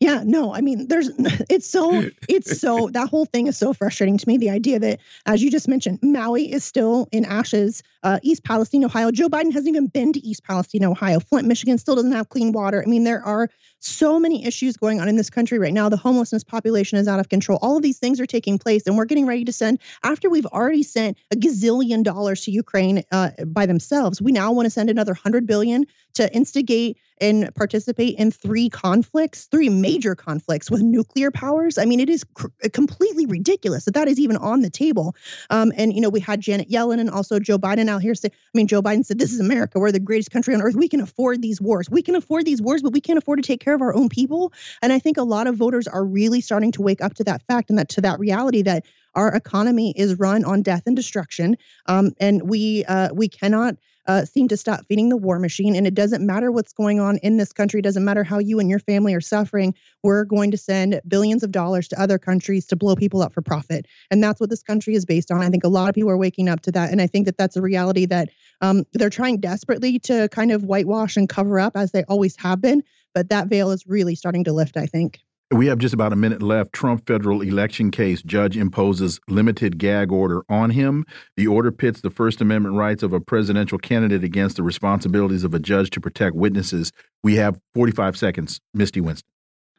Yeah, no, I mean, there's, it's so, it's so, that whole thing is so frustrating to me. The idea that, as you just mentioned, Maui is still in ashes. Uh, East Palestine, Ohio. Joe Biden hasn't even been to East Palestine, Ohio. Flint, Michigan still doesn't have clean water. I mean, there are so many issues going on in this country right now. The homelessness population is out of control. All of these things are taking place, and we're getting ready to send, after we've already sent a gazillion dollars to Ukraine uh, by themselves, we now want to send another 100 billion to instigate and participate in three conflicts, three major conflicts with nuclear powers. I mean, it is cr- completely ridiculous that that is even on the table. Um, and, you know, we had Janet Yellen and also Joe Biden out here say, I mean, Joe Biden said, this is America. We're the greatest country on earth. We can afford these wars. We can afford these wars, but we can't afford to take care of our own people. And I think a lot of voters are really starting to wake up to that fact and that to that reality that our economy is run on death and destruction. Um, and we uh, we cannot uh, seem to stop feeding the war machine. And it doesn't matter what's going on in this country, it doesn't matter how you and your family are suffering. We're going to send billions of dollars to other countries to blow people up for profit. And that's what this country is based on. I think a lot of people are waking up to that. And I think that that's a reality that um, they're trying desperately to kind of whitewash and cover up as they always have been. But that veil is really starting to lift, I think. We have just about a minute left. Trump federal election case judge imposes limited gag order on him. The order pits the First Amendment rights of a presidential candidate against the responsibilities of a judge to protect witnesses. We have 45 seconds. Misty Winston.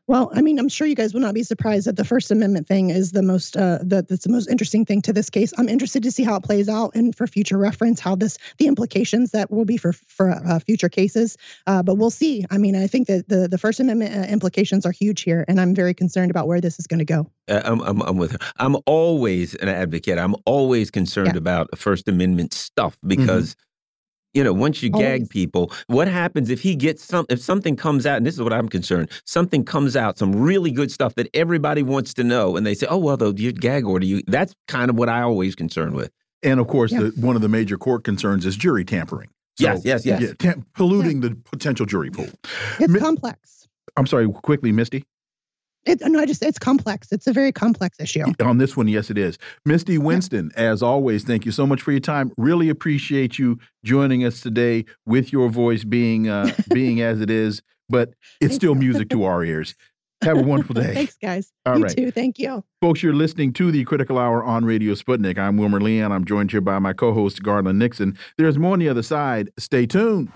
Well, I mean, I'm sure you guys will not be surprised that the First Amendment thing is the most uh, that that's the most interesting thing to this case. I'm interested to see how it plays out and for future reference, how this the implications that will be for for uh, future cases. Uh, but we'll see. I mean, I think that the the First Amendment uh, implications are huge here, and I'm very concerned about where this is going to go. Uh, I'm, I'm, I'm with her. I'm always an advocate. I'm always concerned yeah. about First Amendment stuff mm-hmm. because. Mm -hmm you know once you Always. gag people what happens if he gets some if something comes out and this is what i'm concerned something comes out some really good stuff that everybody wants to know and they say oh well though your gag order you that's kind of what i always concerned with and of course yeah. the, one of the major court concerns is jury tampering so, yes yes yes yeah, polluting yeah. the potential jury pool it's Mi complex i'm sorry quickly misty it, no, I just it's complex. It's a very complex issue. On this one, yes, it is. Misty Winston, yeah. as always, thank you so much for your time. Really appreciate you joining us today with your voice being uh, being as it is, but it's still music to our ears. Have a wonderful day. Thanks, guys. All you right. too. Thank you. Folks, you're listening to the Critical Hour on Radio Sputnik. I'm Wilmer Leon. I'm joined here by my co-host, Garland Nixon. There's more on the other side. Stay tuned.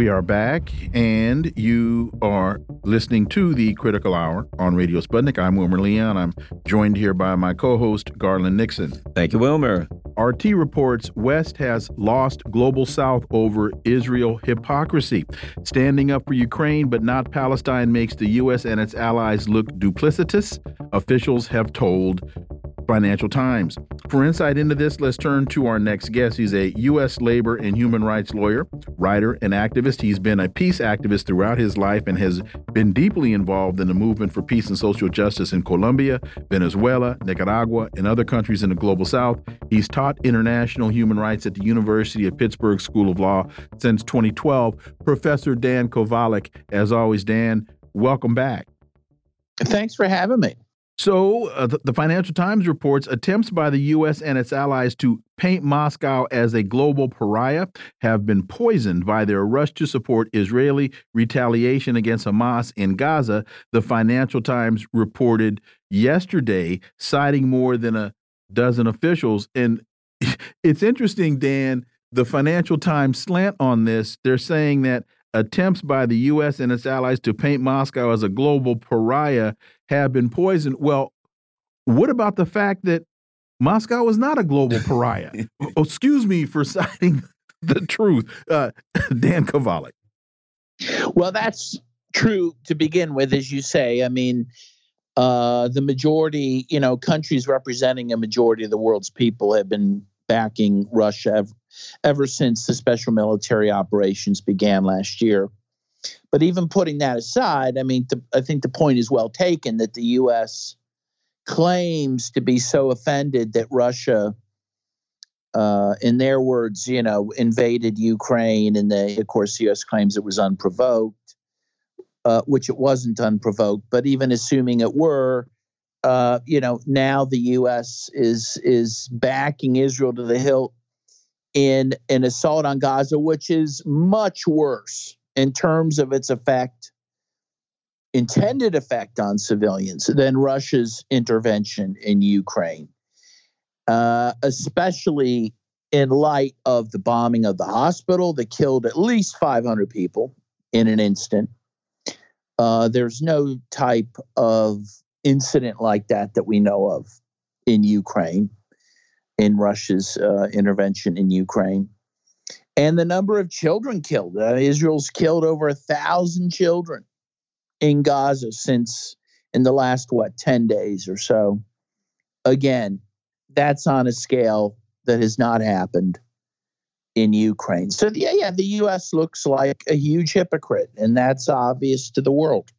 We are back, and you are listening to the Critical Hour on Radio Sputnik. I'm Wilmer Leon. I'm joined here by my co host, Garland Nixon. Thank you, Wilmer. RT reports West has lost Global South over Israel hypocrisy. Standing up for Ukraine but not Palestine makes the U.S. and its allies look duplicitous, officials have told Financial Times. For insight into this, let's turn to our next guest. He's a U.S. labor and human rights lawyer, writer, and activist. He's been a peace activist throughout his life and has been deeply involved in the movement for peace and social justice in Colombia, Venezuela, Nicaragua, and other countries in the global south. He's taught international human rights at the University of Pittsburgh School of Law since 2012. Professor Dan Kovalik, as always, Dan, welcome back. Thanks for having me. So, uh, the, the, Financial Times reports attempts by the U.S. and its allies to paint Moscow as a global pariah have been poisoned by their rush to support Israeli retaliation against Hamas in Gaza. The Financial Times reported yesterday, citing more than a dozen officials. And it's interesting, Dan, the Financial Times slant on this. They're saying that attempts by the U.S. and its allies to paint Moscow as a global pariah have been poisoned. Well, what about the fact that Moscow is not a global pariah? oh, excuse me for citing the truth, uh, Dan Kovalik. Well, that's true to begin with, as you say. I mean, uh, the majority, you know, countries representing a majority of the world's people have been backing Russia ever, since the special military operations began last year. But even putting that aside, I mean, the, I think the point is well taken that the U.S. claims to be so offended that Russia, uh, in their words, you know, invaded Ukraine, and they, of course, the U.S. claims it was unprovoked, uh, which it wasn't unprovoked. But even assuming it were, uh, you know, now the U.S. is is backing Israel to the hilt in an assault on Gaza, which is much worse in terms of its effect, intended effect on civilians than Russia's intervention in Ukraine, uh, especially in light of the bombing of the hospital that killed at least 500 people in an instant. Uh, there's no type of incident like that that we know of in Ukraine, in Russia's uh, intervention in Ukraine. And the number of children killed. Uh, Israel's killed over a thousand children in Gaza since in the last, what, 10 days or so. again, that's on a scale that has not happened in Ukraine. So yeah, yeah, the U.S. looks like a huge hypocrite, and that's obvious to the world.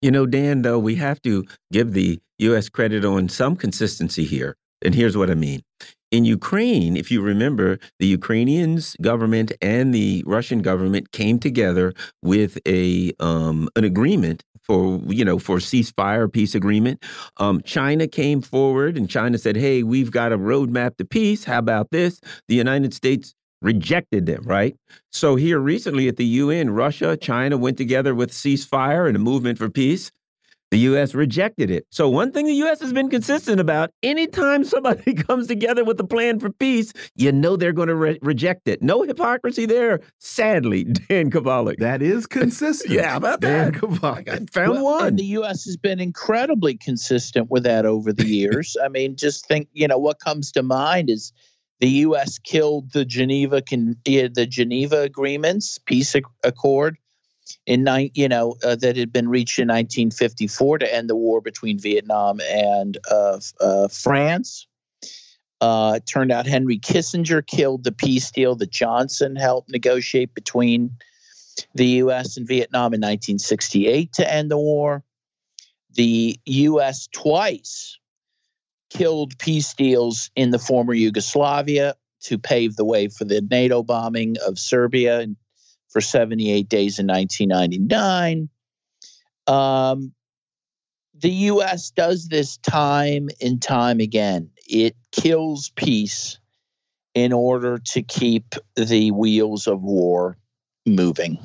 You know, Dan, though, we have to give the U.S. credit on some consistency here. And here's what I mean. In Ukraine, if you remember, the Ukrainians government and the Russian government came together with a um, an agreement for you know for ceasefire peace agreement. Um, China came forward and China said, "Hey, we've got a roadmap to peace. How about this?" The United States rejected them, right? So here recently at the UN, Russia, China went together with ceasefire and a movement for peace. The U.S. rejected it. So one thing the U.S. has been consistent about: anytime somebody comes together with a plan for peace, you know they're going to re reject it. No hypocrisy there, sadly, Dan Kovalik. That is consistent. yeah, about Dan that. Kovalik. I found well, one. And the U.S. has been incredibly consistent with that over the years. I mean, just think, you know, what comes to mind is the U.S. killed the Geneva eh, the Geneva agreements, peace accord, in nine, you know, uh, that had been reached in 1954 to end the war between Vietnam and uh, uh, France. Uh, it turned out Henry Kissinger killed the peace deal that Johnson helped negotiate between the U.S. and Vietnam in 1968 to end the war. The U.S. twice killed peace deals in the former Yugoslavia to pave the way for the NATO bombing of Serbia in for 78 days in 1999. Um, the U.S. does this time and time again. It kills peace in order to keep the wheels of war moving.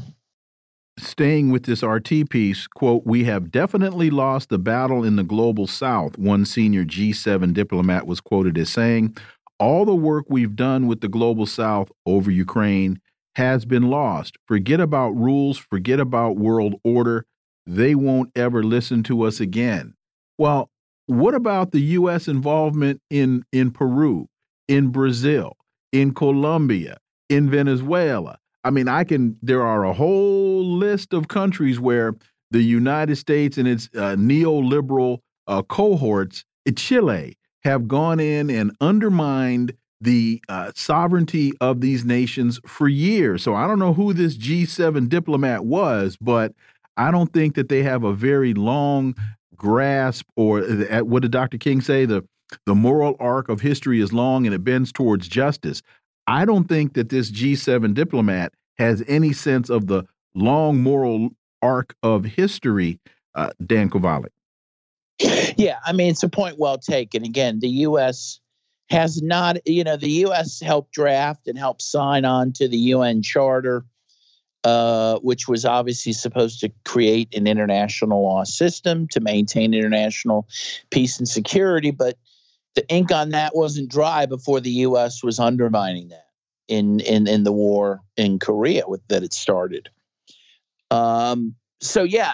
Staying with this RT piece, quote, we have definitely lost the battle in the global south, one senior G7 diplomat was quoted as saying. All the work we've done with the global south over Ukraine has been lost. Forget about rules, forget about world order. They won't ever listen to us again. Well, what about the U.S. involvement in, in Peru, in Brazil, in Colombia, in Venezuela? I mean, I can, there are a whole list of countries where the United States and its uh, neoliberal uh, cohorts, Chile, have gone in and undermined the uh, sovereignty of these nations for years. So I don't know who this G7 diplomat was, but I don't think that they have a very long grasp or uh, what did Dr. King say? The the moral arc of history is long and it bends towards justice. I don't think that this G7 diplomat has any sense of the long moral arc of history, uh, Dan Kovalik. Yeah, I mean, it's a point well taken. Again, the U.S has not, you know, the U.S. helped draft and helped sign on to the UN Charter, uh, which was obviously supposed to create an international law system to maintain international peace and security. But the ink on that wasn't dry before the U.S. was undermining that in in in the war in Korea with, that it started. Um, so yeah,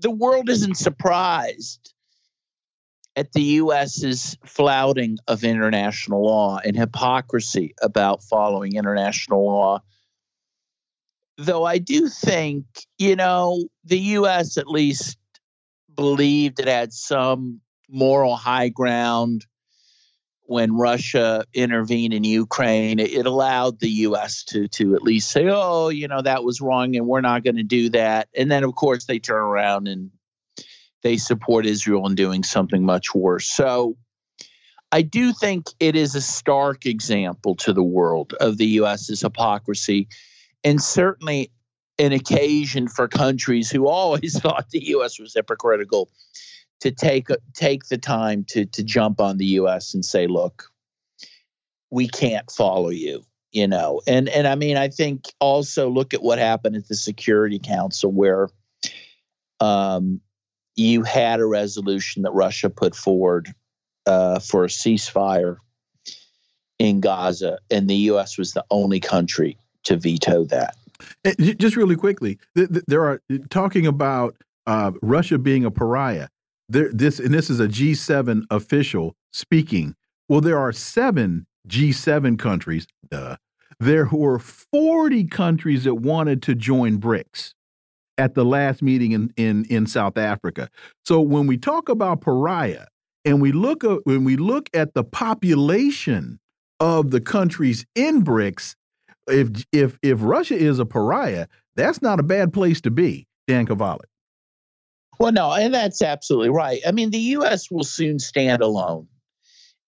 the world isn't surprised at the U.S.'s flouting of international law and hypocrisy about following international law. Though I do think, you know, the U.S. at least believed it had some moral high ground when Russia intervened in Ukraine. It allowed the U.S. to to at least say, "Oh, you know, that was wrong, and we're not going to do that." And then, of course, they turn around and they support Israel in doing something much worse. So I do think it is a stark example to the world of the US's hypocrisy and certainly an occasion for countries who always thought the US was hypocritical to take take the time to to jump on the US and say look we can't follow you you know and and I mean I think also look at what happened at the Security Council where um you had a resolution that Russia put forward uh, for a ceasefire in Gaza, and the U.S. was the only country to veto that. Just really quickly, there are talking about uh, Russia being a pariah. There, this and this is a G7 official speaking. Well, there are seven G7 countries. Duh. There were 40 countries that wanted to join BRICS at the last meeting in, in, in South Africa. So when we talk about pariah, and we look at when we look at the population of the countries in BRICS, if if if Russia is a pariah, that's not a bad place to be, Dan Kovalik. Well, no, and that's absolutely right. I mean, the U.S. will soon stand alone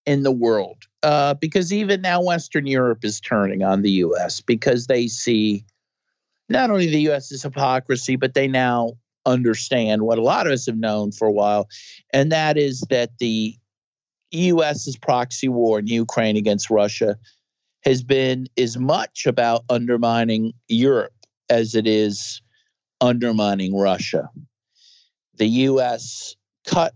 in the world uh, because even now Western Europe is turning on the U.S. because they see not only the U.S.'s hypocrisy, but they now understand what a lot of us have known for a while, and that is that the U.S.'s proxy war in Ukraine against Russia has been as much about undermining Europe as it is undermining Russia. The U.S. cut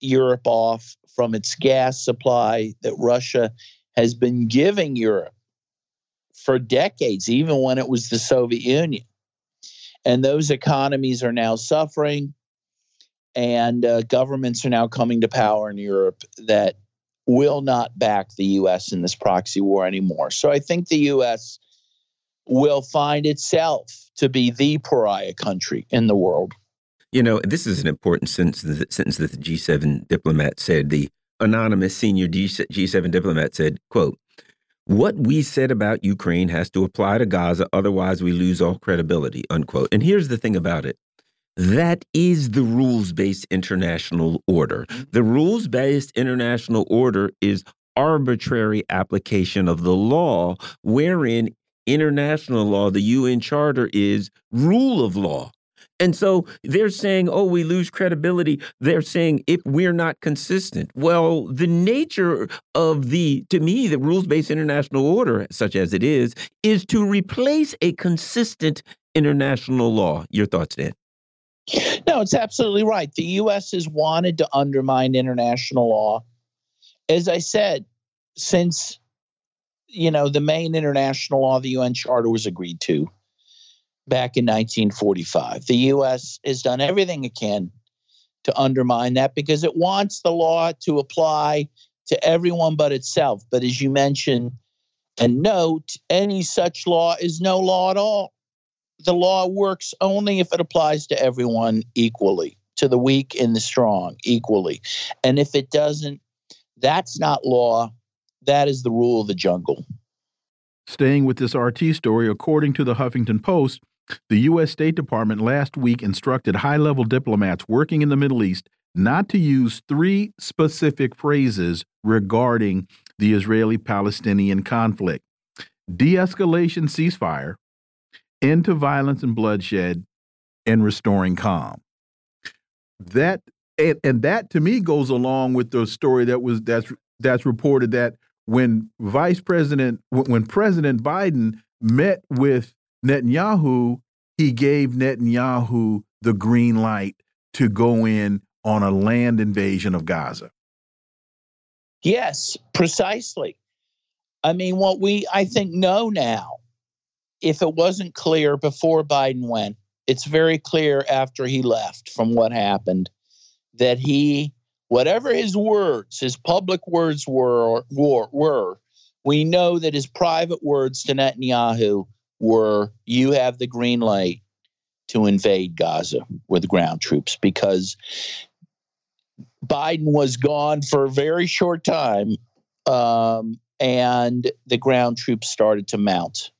Europe off from its gas supply that Russia has been giving Europe for decades, even when it was the Soviet Union. And those economies are now suffering, and uh, governments are now coming to power in Europe that will not back the U.S. in this proxy war anymore. So I think the U.S. will find itself to be the pariah country in the world. You know, this is an important sentence, sentence that the G7 diplomat said. The anonymous senior G7 diplomat said, quote, what we said about Ukraine has to apply to Gaza, otherwise we lose all credibility, unquote. And here's the thing about it. That is the rules based international order. Mm-hmm. The rules based international order is arbitrary application of the law, wherein international law, the UN Charter, is rule of law. And so they're saying, oh, we lose credibility. They're saying if we're not consistent. Well, the nature of the, to me, the rules based international order, such as it is, is to replace a consistent international law. Your thoughts, Dan? No, it's absolutely right. The U.S. has wanted to undermine international law. As I said, since you know the main international law, the UN Charter, was agreed to back in 1945. The U.S. has done everything it can to undermine that because it wants the law to apply to everyone but itself. But as you mentioned and note, any such law is no law at all. The law works only if it applies to everyone equally, to the weak and the strong equally. And if it doesn't, that's not law. That is the rule of the jungle. Staying with this RT story, according to the Huffington Post, the U.S. State Department last week instructed high level diplomats working in the Middle East not to use three specific phrases regarding the Israeli Palestinian conflict de escalation ceasefire, end to violence and bloodshed, and restoring calm. That and, and that to me goes along with the story that was that's that's reported that when Vice President when President Biden met with Netanyahu, he gave Netanyahu the green light to go in on a land invasion of Gaza. Yes, precisely. I mean, what we, I think, know now, if it wasn't clear before Biden went, it's very clear after he left from what happened that he, whatever his words, his public words were, were, were we know that his private words to Netanyahu were you have the green light to invade Gaza with ground troops because Biden was gone for a very short time um, and the ground troops started to mount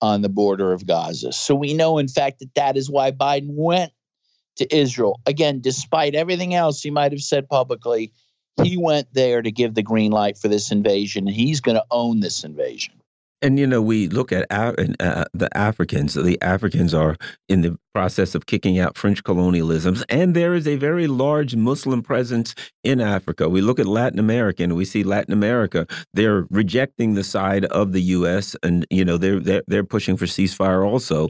on the border of Gaza. So we know, in fact, that that is why Biden went to Israel. Again, despite everything else he might have said publicly, he went there to give the green light for this invasion. And he's going to own this invasion. And you know, we look at uh, the Africans. The Africans are in the process of kicking out French colonialisms, and there is a very large Muslim presence in Africa. We look at Latin America, and we see Latin America. They're rejecting the side of the U.S., and you know, they're they're, they're pushing for ceasefire also.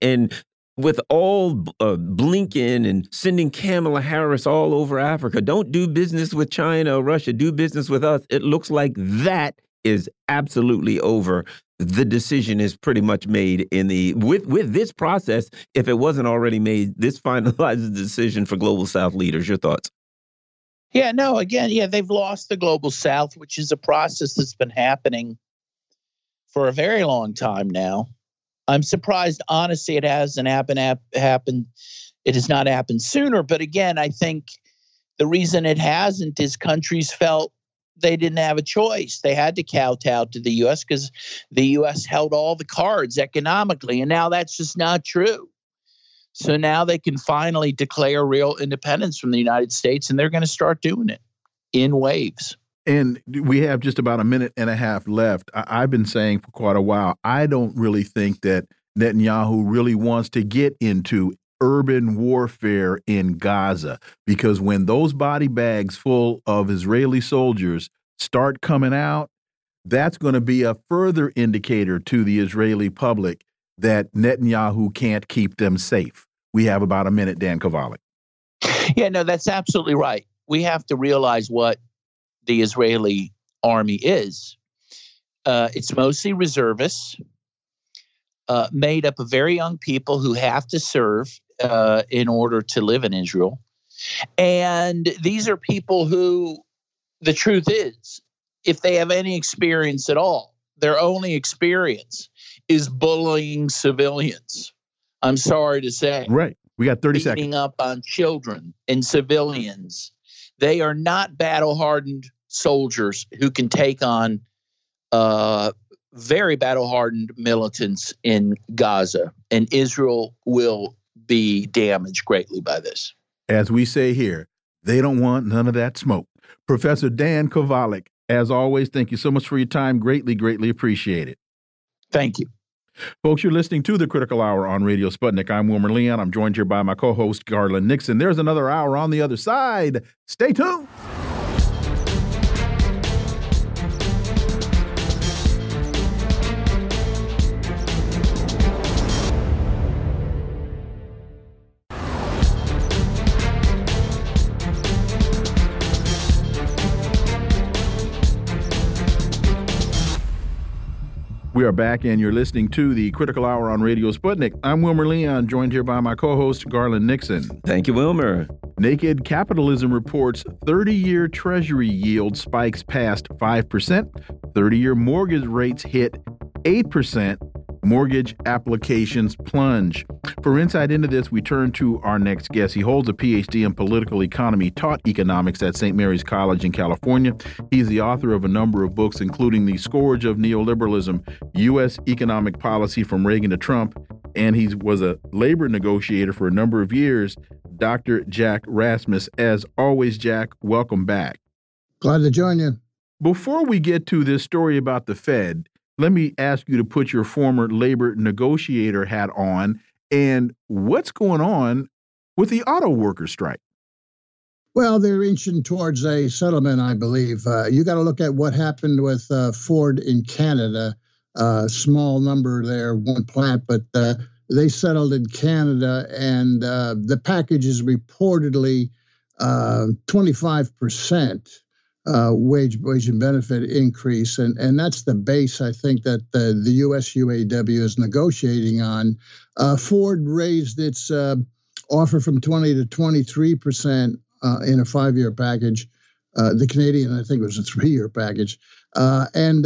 And with all uh, Blinken and sending Kamala Harris all over Africa, don't do business with China or Russia. Do business with us. It looks like that is absolutely over. The decision is pretty much made in the with with this process. If it wasn't already made, this finalizes the decision for global South leaders. Your thoughts? Yeah, no. Again, yeah, they've lost the global South, which is a process that's been happening for a very long time now. I'm surprised, honestly, it hasn't happened. Happened. It has not happened sooner. But again, I think The reason it hasn't is countries felt they didn't have a choice. They had to kowtow to the U.S. because the U.S. held all the cards economically, and now that's just not true. So now they can finally declare real independence from the United States, and they're going to start doing it in waves. And we have just about a minute and a half left. I have been saying for quite a while, I don't really think that Netanyahu really wants to get into urban warfare in Gaza because when those body bags full of Israeli soldiers start coming out, that's going to be a further indicator to the Israeli public that Netanyahu can't keep them safe. We have about a minute, Dan Kovalik. Yeah, no, that's absolutely right. We have to realize what the Israeli army is. Uh, it's mostly reservists, uh, made up of very young people who have to serve uh, in order to live in Israel. And these are people who, the truth is, if they have any experience at all, their only experience is bullying civilians. I'm sorry to say. Right. We got 30 beating seconds. up on children and civilians. They are not battle hardened soldiers who can take on uh, very battle hardened militants in Gaza. And Israel will be damaged greatly by this. As we say here, they don't want none of that smoke. Professor Dan Kovalik, as always, thank you so much for your time. Greatly, greatly appreciate it. Thank you. Folks, you're listening to the Critical Hour on Radio Sputnik. I'm Wilmer Leon. I'm joined here by my co host, Garland Nixon. There's another hour on the other side. Stay tuned. We are back, and you're listening to the Critical Hour on Radio Sputnik. I'm Wilmer Leon, joined here by my co host, Garland Nixon. Thank you, Wilmer. Naked Capitalism reports 30 year Treasury yield spikes past 5%, 30 year mortgage rates hit 8%, mortgage applications plunge. For insight into this, we turn to our next guest. He holds a PhD in political economy, taught economics at St. Mary's College in California. He's the author of a number of books, including The Scourge of Neoliberalism U.S. Economic Policy from Reagan to Trump. And he was a labor negotiator for a number of years. Dr. Jack Rasmus. As always, Jack, welcome back. Glad to join you. Before we get to this story about the Fed, let me ask you to put your former labor negotiator hat on and what's going on with the auto worker strike? Well, they're inching towards a settlement, I believe. Uh, you got to look at what happened with uh, Ford in Canada. Uh, small number there, one plant, but uh, they settled in Canada, and uh, the package is reportedly 25% uh, uh, wage wage and benefit increase, and and that's the base I think that the, the U.S. UAW is negotiating on. Uh, Ford raised its uh, offer from 20 to 23 percent uh, in a five-year package. Uh, the Canadian, I think, it was a three-year package, uh, and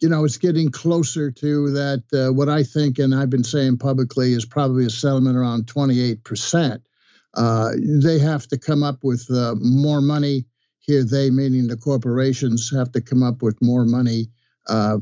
you know it's getting closer to that. what I think, and I've been saying publicly, is probably a settlement around 28 percent. they have to come up with more money here they meaning the corporations have to come up with more money uh,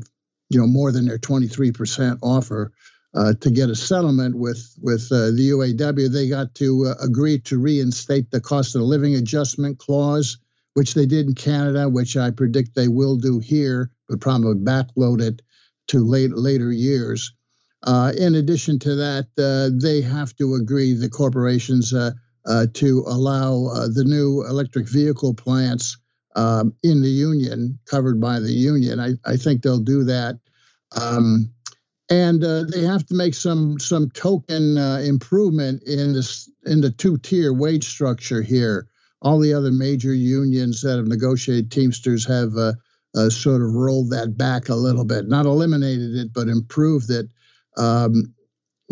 you know more than their 23% offer uh, to get a settlement with with uh, the UAW they got to uh, agree to reinstate the cost of living adjustment clause which they did in Canada which I predict they will do here but probably backload it to late later years. Uh, in addition to that uh, they have to agree the corporations uh, to allow uh, the new electric vehicle plants um, in the union, covered by the union. I, I think they'll do that. Um, and uh, they have to make some some token uh, improvement in this in the two tier wage structure here. All the other major unions that have negotiated Teamsters have uh, uh, sort of rolled that back a little bit, not eliminated it, but improved it. Um,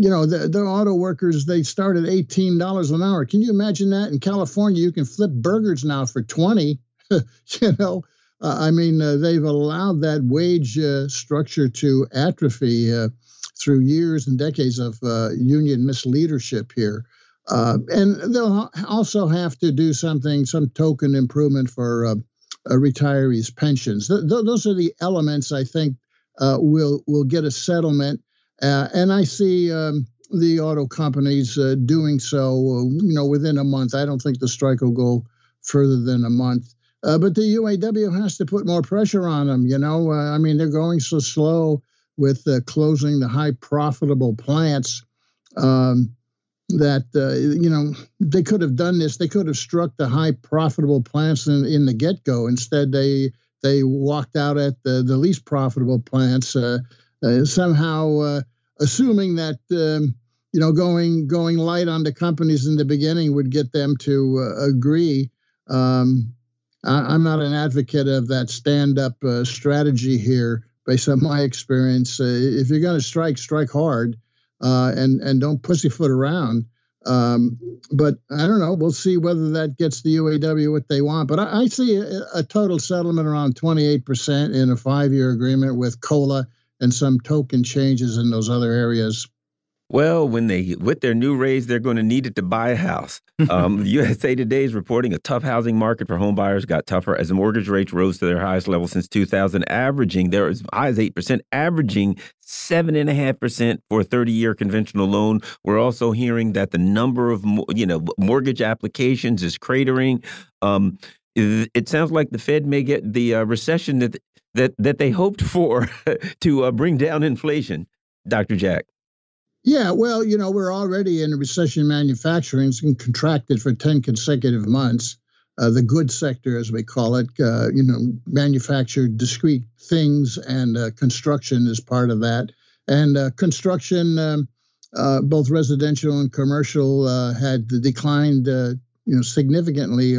you know, the, the auto workers, they start at $18 an hour. Can you imagine that? In California, you can flip burgers now for 20 you know, uh, I mean, uh, they've allowed that wage uh, structure to atrophy uh, through years and decades of uh, union misleadership here. Uh, and they'll also have to do something, some token improvement for retirees' pensions. Th- th- those are the elements I think will will get a settlement. Uh, and I see um, the auto companies uh, doing so, you know, within a month. I don't think the strike will go further than a month. but the UAW has to put more pressure on them. You know, I mean, they're going so slow with closing the high profitable plants. Um, that uh, you know they could have done this. They could have struck the high profitable plants in, in the get go. Instead, they they walked out at the, the least profitable plants, uh, uh, somehow uh, assuming that um, you know going going light on the companies in the beginning would get them to uh, agree. Um, I, am not an advocate of that stand up uh, strategy here. Based on my experience, if you're going to strike, strike hard uh, and and don't pussyfoot around. Um, but I don't know. We'll see whether that gets the UAW what they want. But I, I see a, a, total settlement around 28% in a five-year agreement with COLA and some token changes in those other areas. Well, when they with their new raise, they're going to need it to buy a house. Um, USA Today is reporting a tough housing market for home buyers got tougher as the mortgage rates rose to their highest level since 2000, averaging there as high as eight percent, averaging seven and a half percent for a 30-year conventional loan. We're also hearing that the number of you know mortgage applications is cratering. Um, it sounds like the Fed may get the uh, recession that that that they hoped for to uh, bring down inflation. Dr. Jack. Yeah, well, you know, we're already in a recession manufacturing. Been contracted for 10 consecutive months. Uh, the goods sector, as we call it, uh, you know, manufactured discrete things, and uh, construction is part of that. And uh, construction, um, uh, both residential and commercial, had declined, you know, significantly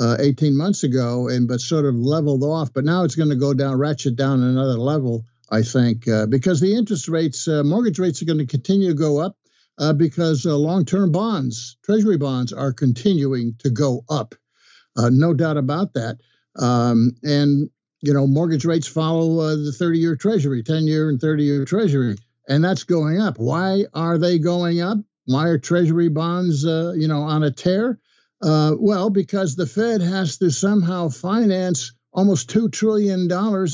18 months ago, and but sort of leveled off. But now it's going to go down, ratchet down another level I think, uh, because the interest rates, uh, mortgage rates are going to continue to go up uh, because uh, long term bonds, treasury bonds, are continuing to go up. Uh, no doubt about that. Um, and, you know, mortgage rates follow uh, the 30 year treasury, 10 year and 30 year treasury, and that's going up. Why are they going up? Why are treasury bonds, you know, on a tear? Well, because the Fed has to somehow finance almost $2 trillion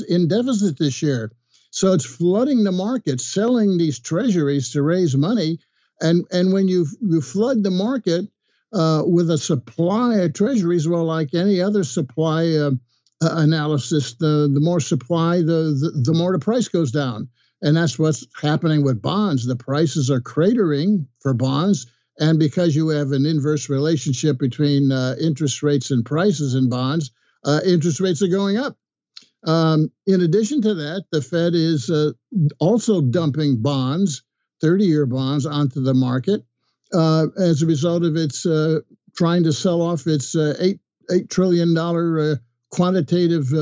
in deficit this year. So it's flooding the market, selling these treasuries to raise money. And, and when you, you flood the market uh, with a supply of treasuries, well, like any other supply uh, uh, analysis, the, the more supply, the, the, the more the price goes down. And that's what's happening with bonds. The prices are cratering for bonds. And because you have an inverse relationship between uh, interest rates and prices in bonds, uh, interest rates are going up. Um, in addition to that, the Fed is uh, also dumping bonds, 30 year bonds, onto the market uh, as a result of its uh, trying to sell off its uh, 8, $8 trillion quantitative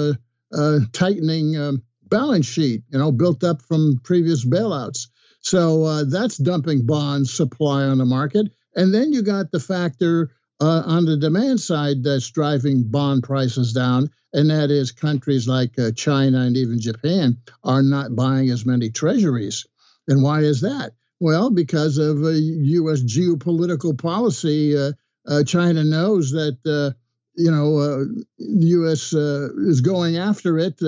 tightening um, balance sheet, you know, built up from previous bailouts. So that's dumping bond supply on the market. And then you got the factor uh, on the demand side that's driving bond prices down, and that is countries like uh, China and even Japan are not buying as many treasuries. And why is that? Well, because of uh, U.S. geopolitical policy. Uh, uh, China knows that uh, you know the U.S. is going after it.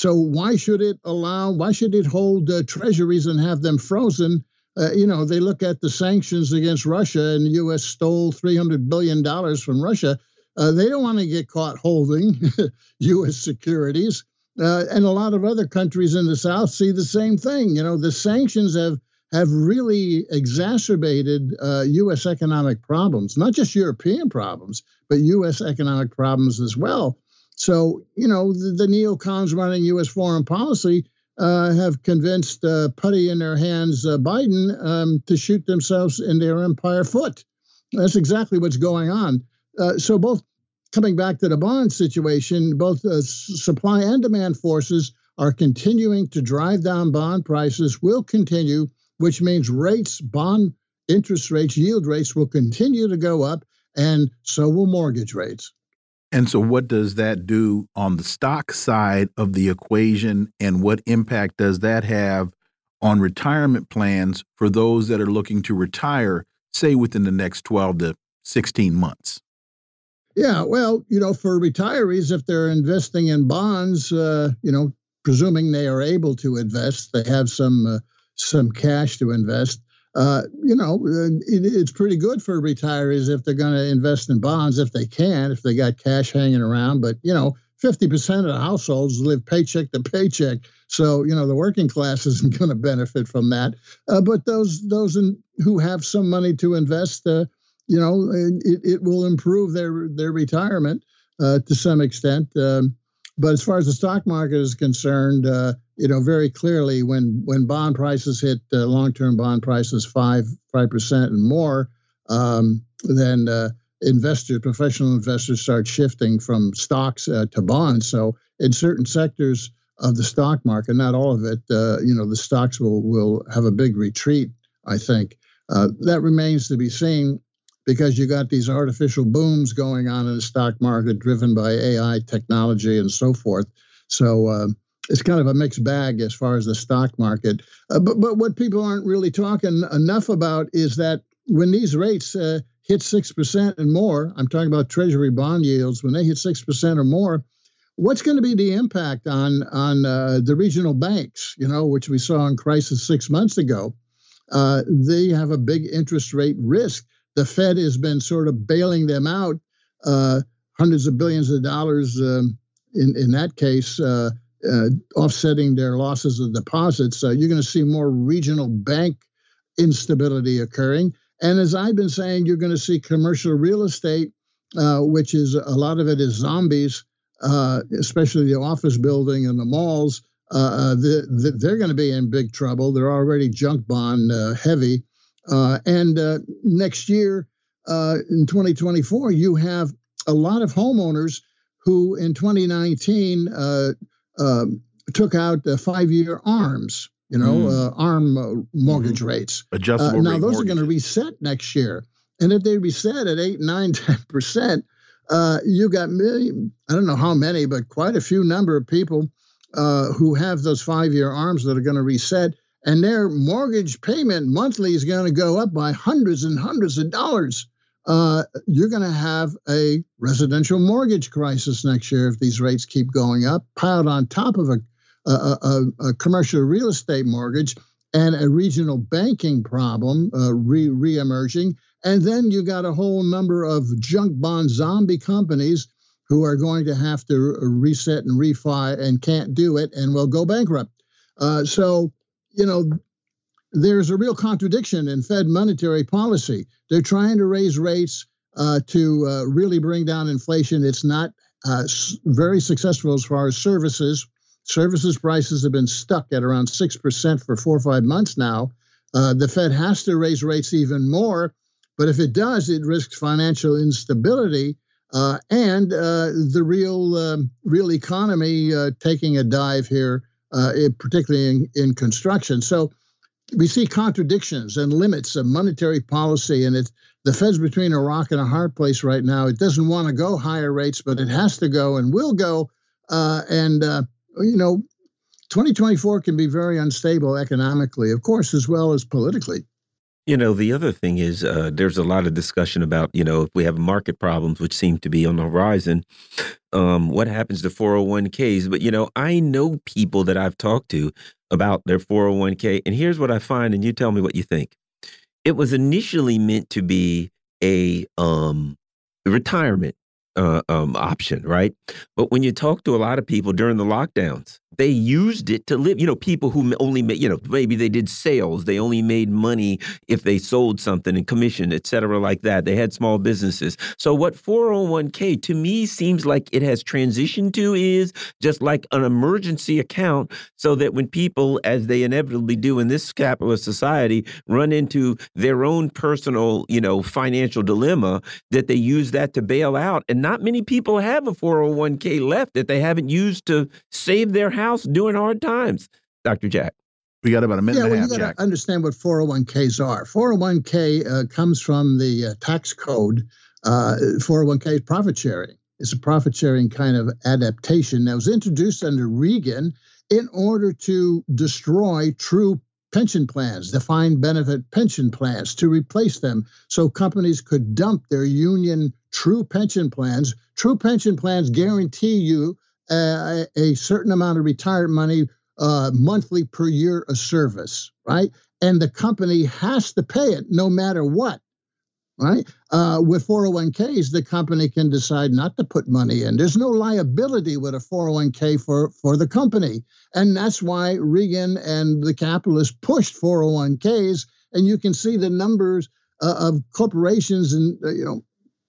So why should it allow? Why should it hold treasuries and have them frozen? uh, you know, they look at the sanctions against Russia, and the U.S. stole $300 billion from Russia. Uh, they don't want to get caught holding U.S. securities. Uh, and a lot of other countries in the South see the same thing. You know, the sanctions have have really exacerbated U.S. Uh, economic problems, not just European problems, but U.S. economic problems as well. So, you know, the, the neocons running U.S. foreign policy uh, have convinced uh, putty in their hands uh, Biden um, to shoot themselves in their empire foot. That's exactly what's going on. Uh, so, both coming back to the bond situation, both uh, supply and demand forces are continuing to drive down bond prices, will continue, which means rates, bond interest rates, yield rates will continue to go up, and so will mortgage rates. And so, what does that do on the stock side of the equation, and what impact does that have on retirement plans for those that are looking to retire say within the next 12 to 16 months? Yeah, well, you know, for retirees, if they're investing in bonds, uh, you know, presuming they are able to invest, they have some uh, some cash to invest. Uh, you know, it, it's pretty good for retirees if they're going to invest in bonds if they can, if they got cash hanging around. But you know, 50% of the households live paycheck to paycheck. So, you know, the working class isn't going to benefit from that. Uh, but those those in, who have some money to invest, uh, you know, it, it will improve their their retirement uh, to some extent. Um, but as far as the stock market is concerned, uh, you know, very clearly when when bond prices hit uh, long term bond prices five five percent and more, um, then uh, investors, professional investors, start shifting from stocks uh, to bonds. So in certain sectors of the stock market, not all of it, uh, you know, the stocks will will have a big retreat. I think uh, that remains to be seen because you got these artificial booms going on in the stock market, driven by AI technology and so forth. So. Uh, it's kind of a mixed bag as far as the stock market. Uh, but but what people aren't really talking enough about is that when these rates uh, hit 6% and more, I'm talking about treasury bond yields, when they hit 6% or more, what's going to be the impact on, on uh, the regional banks, you know, which we saw in crisis six months ago? Uh, they have a big interest rate risk. The Fed has been sort of bailing them out, uh, hundreds of billions of dollars um, in, in that case, uh, uh, offsetting their losses of deposits. you're going to see more regional bank instability occurring. And as I've been saying, you're going to see commercial real estate, uh, which is a lot of it is zombies, uh, especially the office building and the malls. Uh, uh the, the, they're going to be in big trouble. They're already junk bond uh, heavy. Uh, and next year, in 2024, you have a lot of homeowners who in 2019 um, took out five year ARMs you know, mm. uh, ARM uh, mortgage mm-hmm. rates. Adjustable uh, now, those mortgages. are going to reset next year. And if they reset at 8, 9, 10%, uh, you got million, I don't know how many, but quite a few number of people uh, who have those five year ARMs that are going to reset. And their mortgage payment monthly is going to go up by hundreds and hundreds of dollars. Uh, you're going to have a residential mortgage crisis next year if these rates keep going up, piled on top of a a, a, a commercial real estate mortgage and a regional banking problem uh, re reemerging. And then you got a whole number of junk bond zombie companies who are going to have to reset and refi and can't do it and will go bankrupt. Uh, so, you know, there's a real contradiction in Fed monetary policy. They're trying to raise rates uh, to uh, really bring down inflation. It's not uh, very successful as far as services Services prices have been stuck at around 6% for four or five months now. Uh, the Fed has to raise rates even more, but if it does, it risks financial instability uh, and uh, the real um, real economy taking a dive here, uh, particularly in, in construction. So we see contradictions and limits of monetary policy, and it's the Fed's between a rock and a hard place right now. It doesn't want to go higher rates, but it has to go and will go. Uh, and you know, 2024 can be very unstable economically, of course, as well as politically. You know, the other thing is uh, there's a lot of discussion about, you know, if we have market problems, which seem to be on the horizon, um, what happens to 401ks? But, you know, I know people that I've talked to about their 401k, and here's what I find, and you tell me what you think. It was initially meant to be a um, retirement uh, um, option, right? But when you talk to a lot of people during the lockdowns, they used it to live. You know, people who only made, you know, maybe they did sales, they only made money if they sold something and commission, et cetera, like that. They had small businesses. So what 401k to me seems like it has transitioned to is just like an emergency account, so that when people, as they inevitably do in this capitalist society, run into their own personal, you know, financial dilemma, that they use that to bail out. And not many people have a 401k left that they haven't used to save their house house during hard times, Dr. Jack. We got about a minute yeah, and well, a half, you got to understand what 401ks are. 401k uh, comes from the uh, tax code. Uh, 401k is profit sharing. It's a profit sharing kind of adaptation that was introduced under Reagan in order to destroy true pension plans, defined benefit pension plans, to replace them so companies could dump their union true pension plans. True pension plans guarantee you uh, a certain amount of retirement money uh, monthly per year of service, right? And the company has to pay it no matter what right? Uh, with 401ks, the company can decide not to put money in. There's no liability with a 401k for, for the company. And that's why Reagan and the capitalists pushed 401ks. And you can see the numbers uh, of corporations and, uh, you know,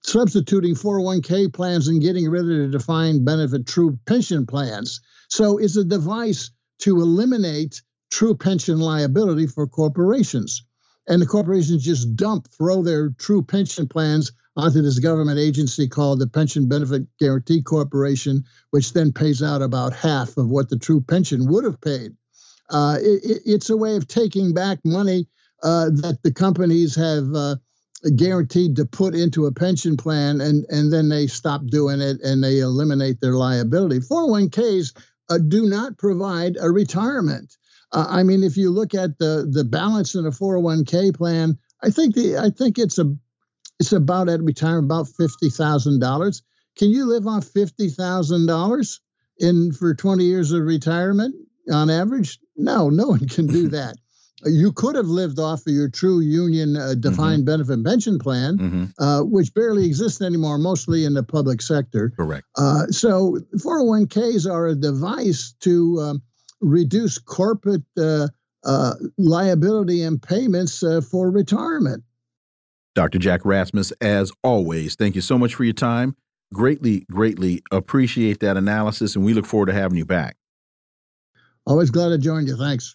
substituting 401k plans and getting rid of the defined benefit true pension plans. So it's a device to eliminate true pension liability for corporations and the corporations just dump, throw their true pension plans onto this government agency called the Pension Benefit Guarantee Corporation, which then pays out about half of what the true pension would have paid. Uh, it, it's a way of taking back money uh, that the companies have uh, guaranteed to put into a pension plan, and, and then they stop doing it and they eliminate their liability. 401ks uh, do not provide a retirement. Uh, I mean, if you look at the the balance in a 401k plan, I think the I think it's a it's about at retirement about fifty thousand dollars. Can you live thousand dollars in for 20 years of retirement on average? No, no one can do that. You could have lived off of your true union uh, defined mm-hmm. benefit pension plan, mm-hmm. uh, which barely exists anymore, mostly in the public sector. Correct. Uh, so 401ks are a device to um, reduce corporate uh, uh, liability and payments uh, for retirement. Dr. Jack Rasmus, as always, thank you so much for your time. Greatly, greatly appreciate that analysis, and we look forward to having you back. Always glad to join you. Thanks.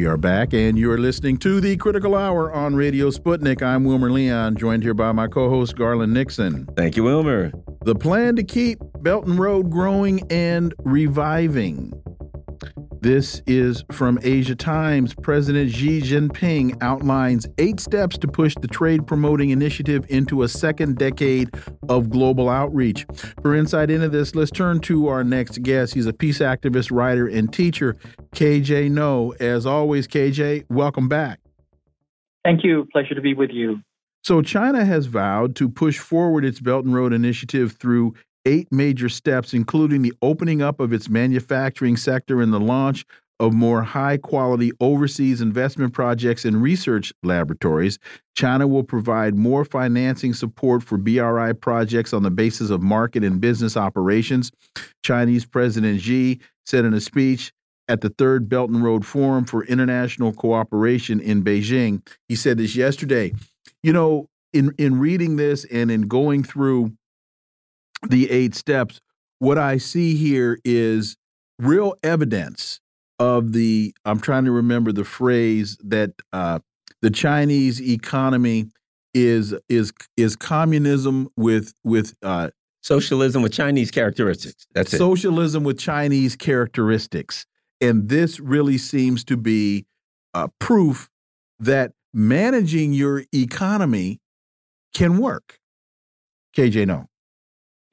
We are back, and you are listening to the Critical Hour on Radio Sputnik. I'm Wilmer Leon, joined here by my co host, Garland Nixon. Thank you, Wilmer. The plan to keep Belt and Road growing and reviving. This is from Asia Times. President Xi Jinping outlines eight steps to push the trade promoting initiative into a second decade of global outreach. For insight into this, let's turn to our next guest. He's a peace activist, writer, and teacher, KJ Noh. As always, KJ, welcome back. Thank you. Pleasure to be with you. So, China has vowed to push forward its Belt and Road Initiative through eight major steps, including the opening up of its manufacturing sector and the launch of more high quality overseas investment projects and research laboratories. China will provide more financing support for BRI projects on the basis of market and business operations. Chinese President Xi said in a speech at the third Belt and Road Forum for International Cooperation in Beijing. He said this yesterday. You know, in in reading this and in going through the eight steps, what I see here is real evidence of the. I'm trying to remember the phrase that uh, the Chinese economy is is is communism with with uh, socialism with Chinese characteristics. That's it. Socialism with Chinese characteristics, and this really seems to be uh, proof that managing your economy can work. KJ, Noh.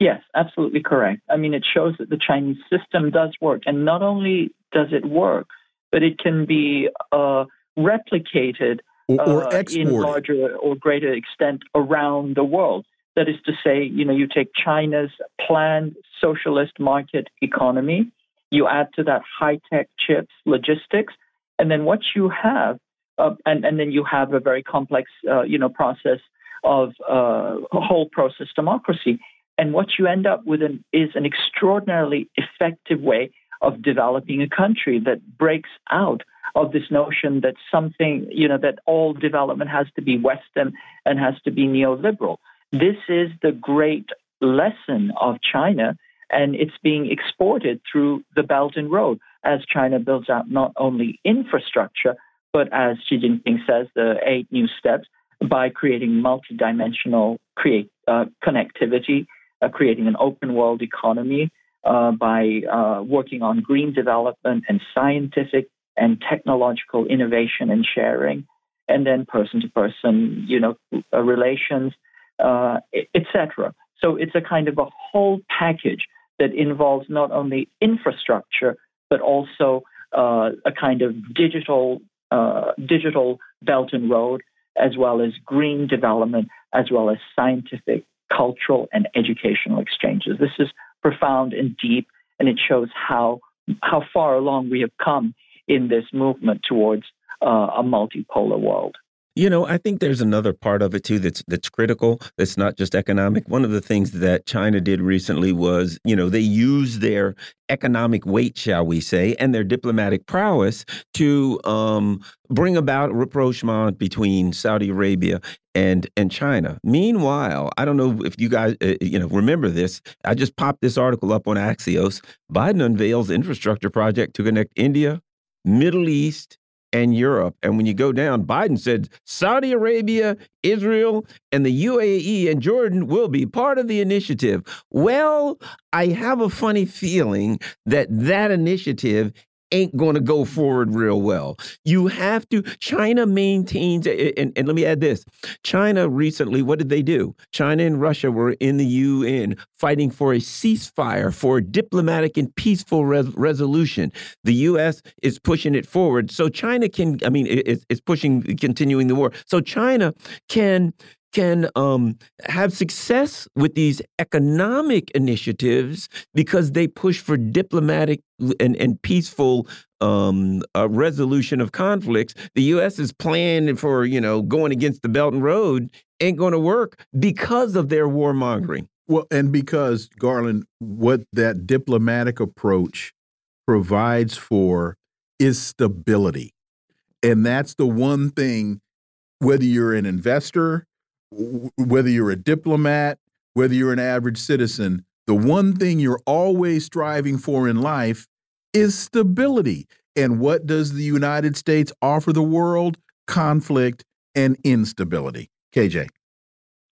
Yes, absolutely correct. I mean, it shows that the Chinese system does work. And not only does it work, but it can be uh, replicated or, or uh, in larger or greater extent around the world. That is to say, you know, you take China's planned socialist market economy, you add to that high tech chips, logistics, and then what you have, uh, and, and then you have a very complex, uh, you know, process of uh, whole process democracy. And what you end up with an, is an extraordinarily effective way of developing a country that breaks out of this notion that something, you know, that all development has to be Western and has to be neoliberal. This is the great lesson of China, and it's being exported through the Belt and Road as China builds out not only infrastructure, but as Xi Jinping says, the eight new steps by creating multidimensional create, uh, connectivity, creating an open world economy, uh, by uh, working on green development and scientific and technological innovation and sharing, and then person to person, you know, uh, relations, uh, etc. So it's a kind of a whole package that involves not only infrastructure but also uh, a kind of digital uh, digital belt and road, as well as green development, as well as scientific, cultural, and educational exchanges. This is profound and deep, and it shows how how far along we have come in this movement towards uh, a multipolar world. You know, I think there's another part of it too that's that's critical. That's not just economic. One of the things that China did recently was, you know, they used their economic weight, shall we say, and their diplomatic prowess to um, bring about rapprochement between Saudi Arabia and and China. Meanwhile, I don't know if you guys, uh, you know, remember this. I just popped this article up on Axios. Biden unveils infrastructure project to connect India, Middle East, and Europe. And when you go down, Biden said Saudi Arabia, Israel, and the UAE and Jordan will be part of the initiative. Well, I have a funny feeling that that initiative ain't going to go forward real well. You have to, China maintains, and, and, let me add this China recently, what did they do? China and Russia were in the UN fighting for a ceasefire, for a diplomatic and peaceful res resolution. The U.S. is pushing it forward. So China can, I mean, it's, it's pushing, continuing the war. So China can can um, have success with these economic initiatives because they push for diplomatic and, and peaceful um, uh, resolution of conflicts. The U.S. is planning for, you know, going against the Belt and Road ain't going to work because of their warmongering. Well, and because, Garland, what that diplomatic approach provides for is stability. And that's the one thing, whether you're an investor, whether you're a diplomat, whether you're an average citizen, the one thing you're always striving for in life is stability. And what does the United States offer the world? Conflict and instability. KJ.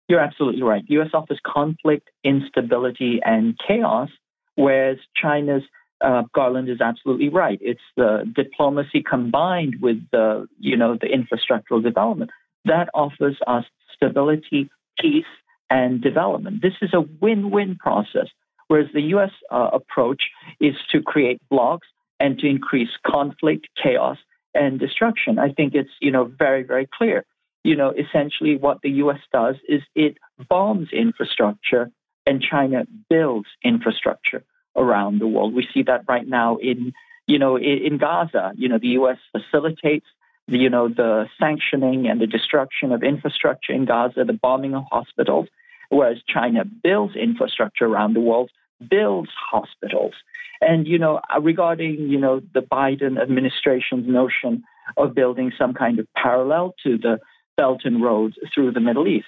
You're absolutely right. U.S. offers conflict, instability, and chaos, whereas China's uh, Garland is absolutely right. It's the diplomacy combined with the, you know, the infrastructural development that offers us stability, peace, and development. This is a win win process, whereas the US uh, approach is to create blocks and to increase conflict, chaos, and destruction. I think it's you know very very clear. You know, essentially what the US does is it bombs infrastructure and China builds infrastructure around the world. We see that right now in you know in, in Gaza. You know, the US facilitates you know, the sanctioning and the destruction of infrastructure in Gaza, the bombing of hospitals, whereas China builds infrastructure around the world, builds hospitals. And, you know, uh, regarding, you know, the Biden administration's notion of building some kind of parallel to the Belt and Road through the Middle East,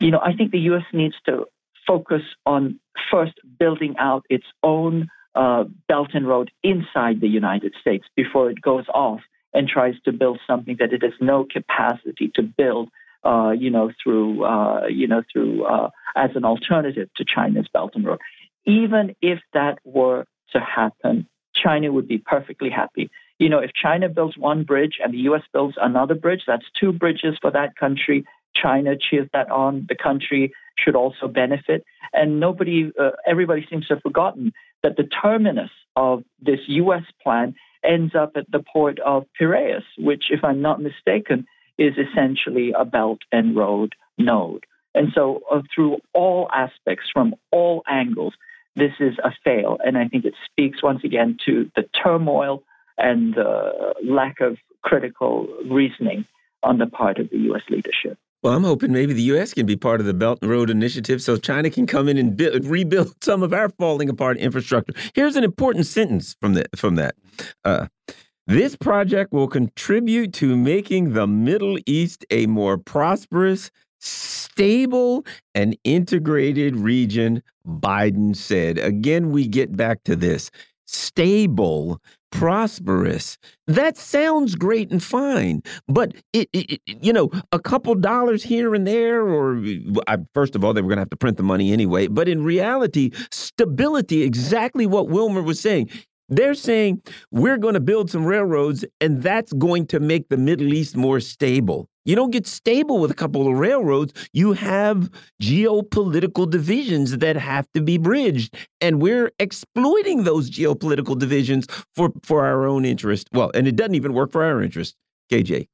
you know, I think the U.S. needs to focus on first building out its own uh, Belt and Road inside the United States before it goes off and tries to build something that it has no capacity to build. Uh, you know, through uh, you know, through uh, as an alternative to China's Belt and Road. Even if that were to happen, China would be perfectly happy. You know, if China builds one bridge and the U.S. builds another bridge, that's two bridges for that country. China cheers that on. The country should also benefit. And nobody, uh, everybody seems to have forgotten that the terminus of this U.S. plan ends up at the port of Piraeus, which, if I'm not mistaken, is essentially a belt and road node. And so, uh, through all aspects, from all angles, this is a fail. And I think it speaks once again to the turmoil and the lack of critical reasoning on the part of the U.S. leadership. Well, I'm hoping maybe the U.S. can be part of the Belt and Road Initiative so China can come in and build, rebuild some of our falling apart infrastructure. Here's an important sentence from, the, from that. Uh, this project will contribute to making the Middle East a more prosperous, stable, and integrated region, Biden said. Again, we get back to this. Stable prosperous. That sounds great and fine, but it, it, you know, a couple dollars here and there, or first of all, they were going to have to print the money anyway. But in reality, stability, exactly what Wilmer was saying. They're saying we're going to build some railroads, and that's going to make the Middle East more stable. You don't get stable with a couple of railroads. You have geopolitical divisions that have to be bridged. And we're exploiting those geopolitical divisions for, for our own interest. Well, and it doesn't even work for our interest. KJ.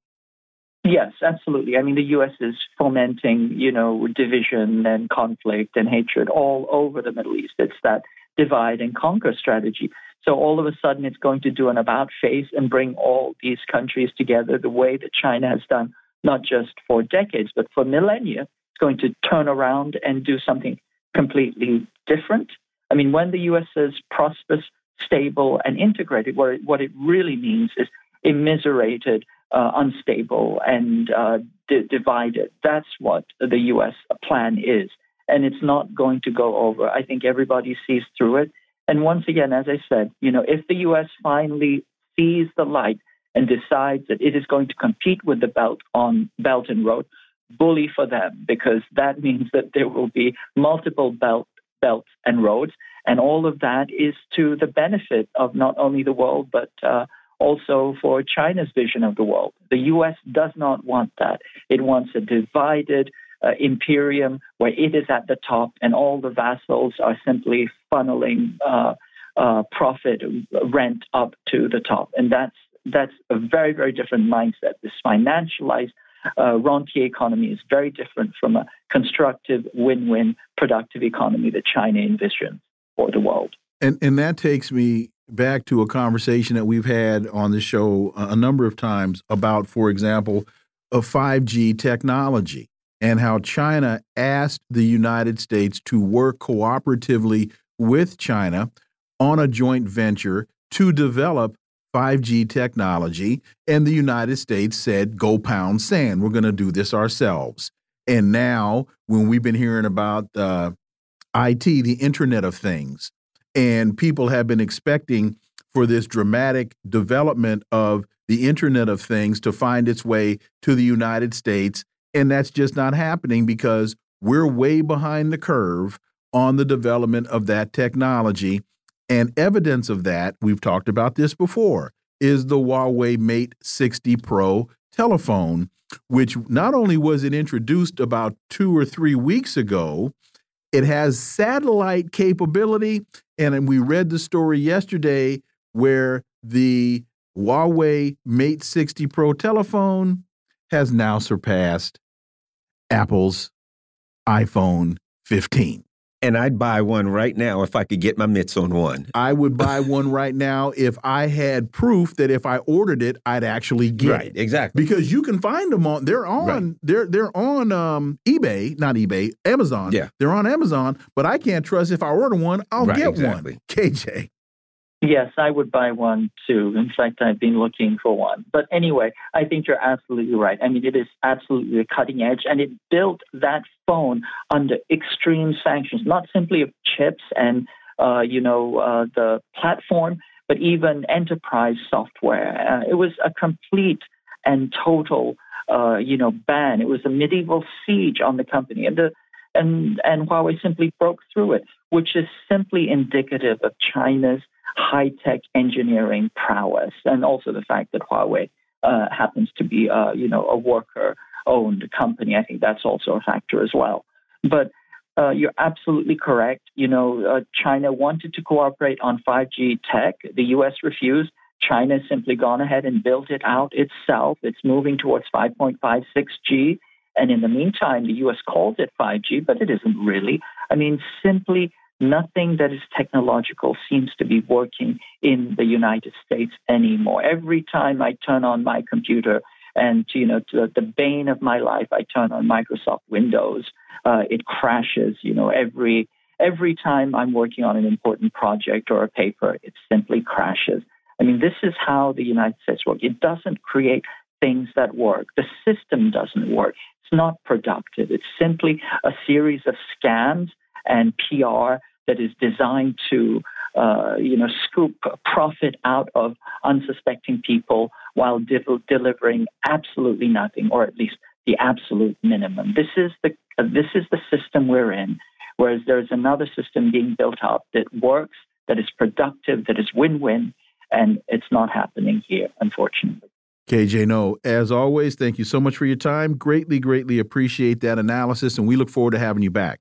Yes, absolutely. I mean, the U.S. is fomenting, you know, division and conflict and hatred all over the Middle East. It's that divide and conquer strategy. So all of a sudden, it's going to do an about face and bring all these countries together the way that China has done not just for decades, but for millennia. It's going to turn around and do something completely different. I mean, when the U.S. says prosperous, stable, and integrated, what it, what it really means is immiserated, uh, unstable, and uh, di- divided. That's what the U.S. plan is. And it's not going to go over. I think everybody sees through it. And once again, as I said, you know, if the U.S. finally sees the light and decides that it is going to compete with the belt on Belt and Road, bully for them because that means that there will be multiple belt, belts and roads, and all of that is to the benefit of not only the world but uh, also for China's vision of the world. The U.S. does not want that. It wants a divided uh, imperium where it is at the top and all the vassals are simply funneling uh, uh profit rent up to the top, and that's that's a very, very different mindset. This financialized uh, rentier economy is very different from a constructive, win win, productive economy that China envisions for the world. And, and that takes me back to a conversation that we've had on the show a number of times about, for example, of 5G technology and how China asked the United States to work cooperatively with China on a joint venture to develop 5G technology, and the United States said, go pound sand. We're going to do this ourselves. And now, when we've been hearing about uh, IT, the Internet of Things, and people have been expecting for this dramatic development of the Internet of Things to find its way to the United States. And that's just not happening because we're way behind the curve on the development of that technology. And evidence of that, we've talked about this before, is the Huawei Mate 60 Pro telephone, which not only was it introduced about two or three weeks ago, it has satellite capability. And we read the story yesterday where the Huawei Mate 60 Pro telephone has now surpassed Apple's iPhone 15. And I'd buy one right now if I could get my mitts on one. I would buy one right now if I had proof that if I ordered it, I'd actually get right, it. Exactly. Because you can find them on they're on right. they're they're on um, eBay, not eBay, Amazon. Yeah. They're on Amazon, but I can't trust if I order one, I'll right, get exactly. one. KJ. Yes, I would buy one too. In fact, I've been looking for one. But anyway, I think you're absolutely right. I mean, it is absolutely cutting edge, and it built that phone under extreme sanctions, not simply of chips and uh, you know uh, the platform, but even enterprise software. Uh, it was a complete and total, uh, you know, ban. It was a medieval siege on the company, and the and and Huawei simply broke through it, which is simply indicative of China's high tech engineering prowess, and also the fact that Huawei uh, happens to be, uh, you know, a worker owned company. I think that's also a factor as well. But uh, you're absolutely correct. You know, uh, China wanted to cooperate on 5G tech. The U.S. refused. China has simply gone ahead and built it out itself. It's moving towards 5.56G. And in the meantime, the U.S. calls it 5G, but it isn't really. I mean, simply nothing that is technological seems to be working in the United States anymore. Every time I turn on my computer, and you know, to the bane of my life, I turn on Microsoft Windows. Uh, it crashes. You know, every every time I'm working on an important project or a paper, it simply crashes. I mean, this is how the United States works. It doesn't create things that work. The system doesn't work. It's not productive. It's simply a series of scams and PR that is designed to, uh, you know, scoop profit out of unsuspecting people while de- delivering absolutely nothing, or at least the absolute minimum. This is the uh, this is the system we're in. Whereas there's another system being built up that works, that is productive, that is win-win, and it's not happening here, unfortunately. KJ Noh, as always, thank you so much for your time. Greatly, greatly appreciate that analysis, and we look forward to having you back.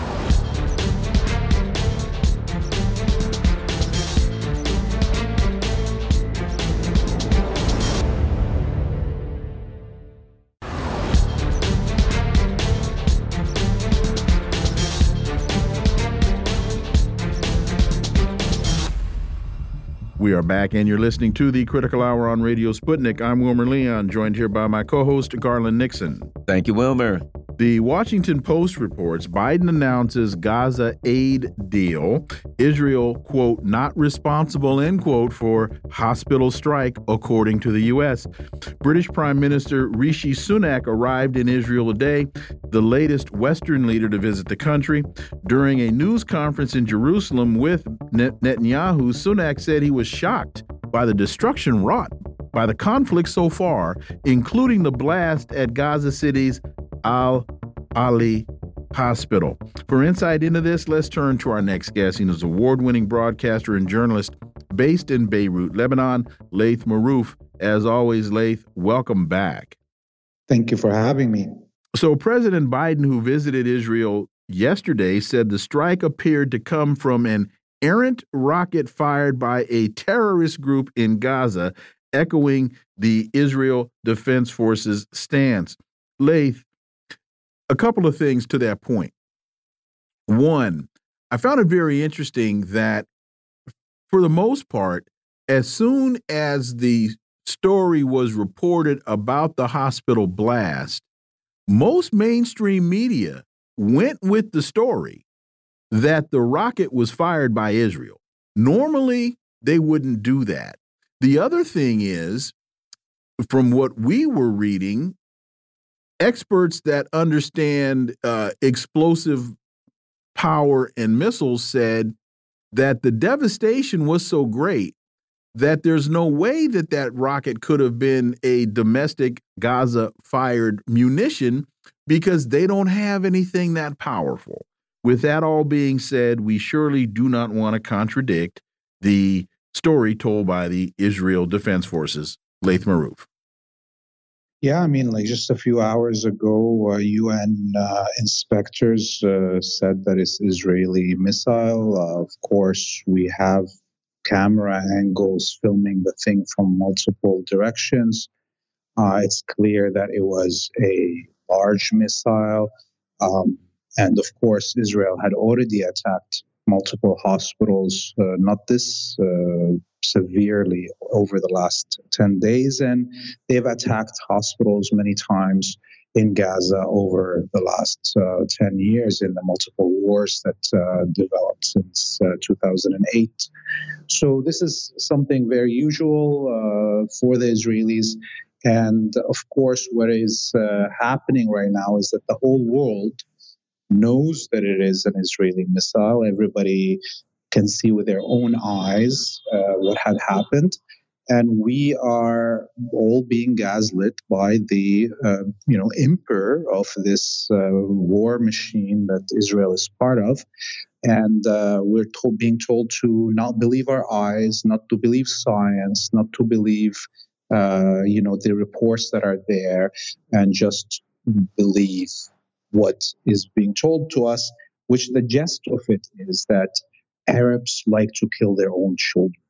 We are back, and you're listening to the Critical Hour on Radio Sputnik. I'm Wilmer Leon, joined here by my co host, Garland Nixon. Thank you, Wilmer. The Washington Post reports Biden announces Gaza aid deal. Israel, quote, not responsible, end quote, for hospital strike, according to the U.S. British Prime Minister Rishi Sunak arrived in Israel today, the latest Western leader to visit the country. During a news conference in Jerusalem with Netanyahu, Sunak said he was shocked by the destruction wrought by the conflict so far, including the blast at Gaza City's Al Ahli Hospital. For insight into this, let's turn to our next guest. He's an award winning broadcaster and journalist based in Beirut, Lebanon, Laith Marouf. As always, Laith, welcome back. Thank you for having me. So, President Biden, who visited Israel yesterday, said the strike appeared to come from an errant rocket fired by a terrorist group in Gaza, echoing the Israel Defense Forces stance. Laith, a couple of things to that point. One, I found it very interesting that for the most part, as soon as the story was reported about the hospital blast, most mainstream media went with the story that the rocket was fired by Israel. Normally, they wouldn't do that. The other thing is, from what we were reading, experts that understand uh, explosive power and missiles said that the devastation was so great that there's no way that that rocket could have been a domestic Gaza fired munition because they don't have anything that powerful. With that all being said, we surely do not want to contradict the story told by the Israel Defense Forces, Laith Marouf. Yeah, I mean, like just a few hours ago, uh, UN uh, inspectors uh, said that it's Israeli missile. of course, we have camera angles filming the thing from multiple directions. Uh, it's clear that it was a large missile. Um, and of course, Israel had already attacked multiple hospitals, uh, not this uh, severely over the last 10 days. And they've attacked hospitals many times in Gaza over the last uh, 10 years in the multiple wars that uh, developed since uh, 2008. So, this is something very usual uh, for the Israelis. And of course, what is happening right now is that the whole world knows that it is an Israeli missile. Everybody can see with their own eyes uh, what had happened. And we are all being gaslit by the, uh, you know, emperor of this uh, war machine that Israel is part of, and uh, we're being told to not believe our eyes, not to believe science, not to believe, uh, you know, the reports that are there, and just believe what is being told to us, which the gist of it is that Arabs like to kill their own children.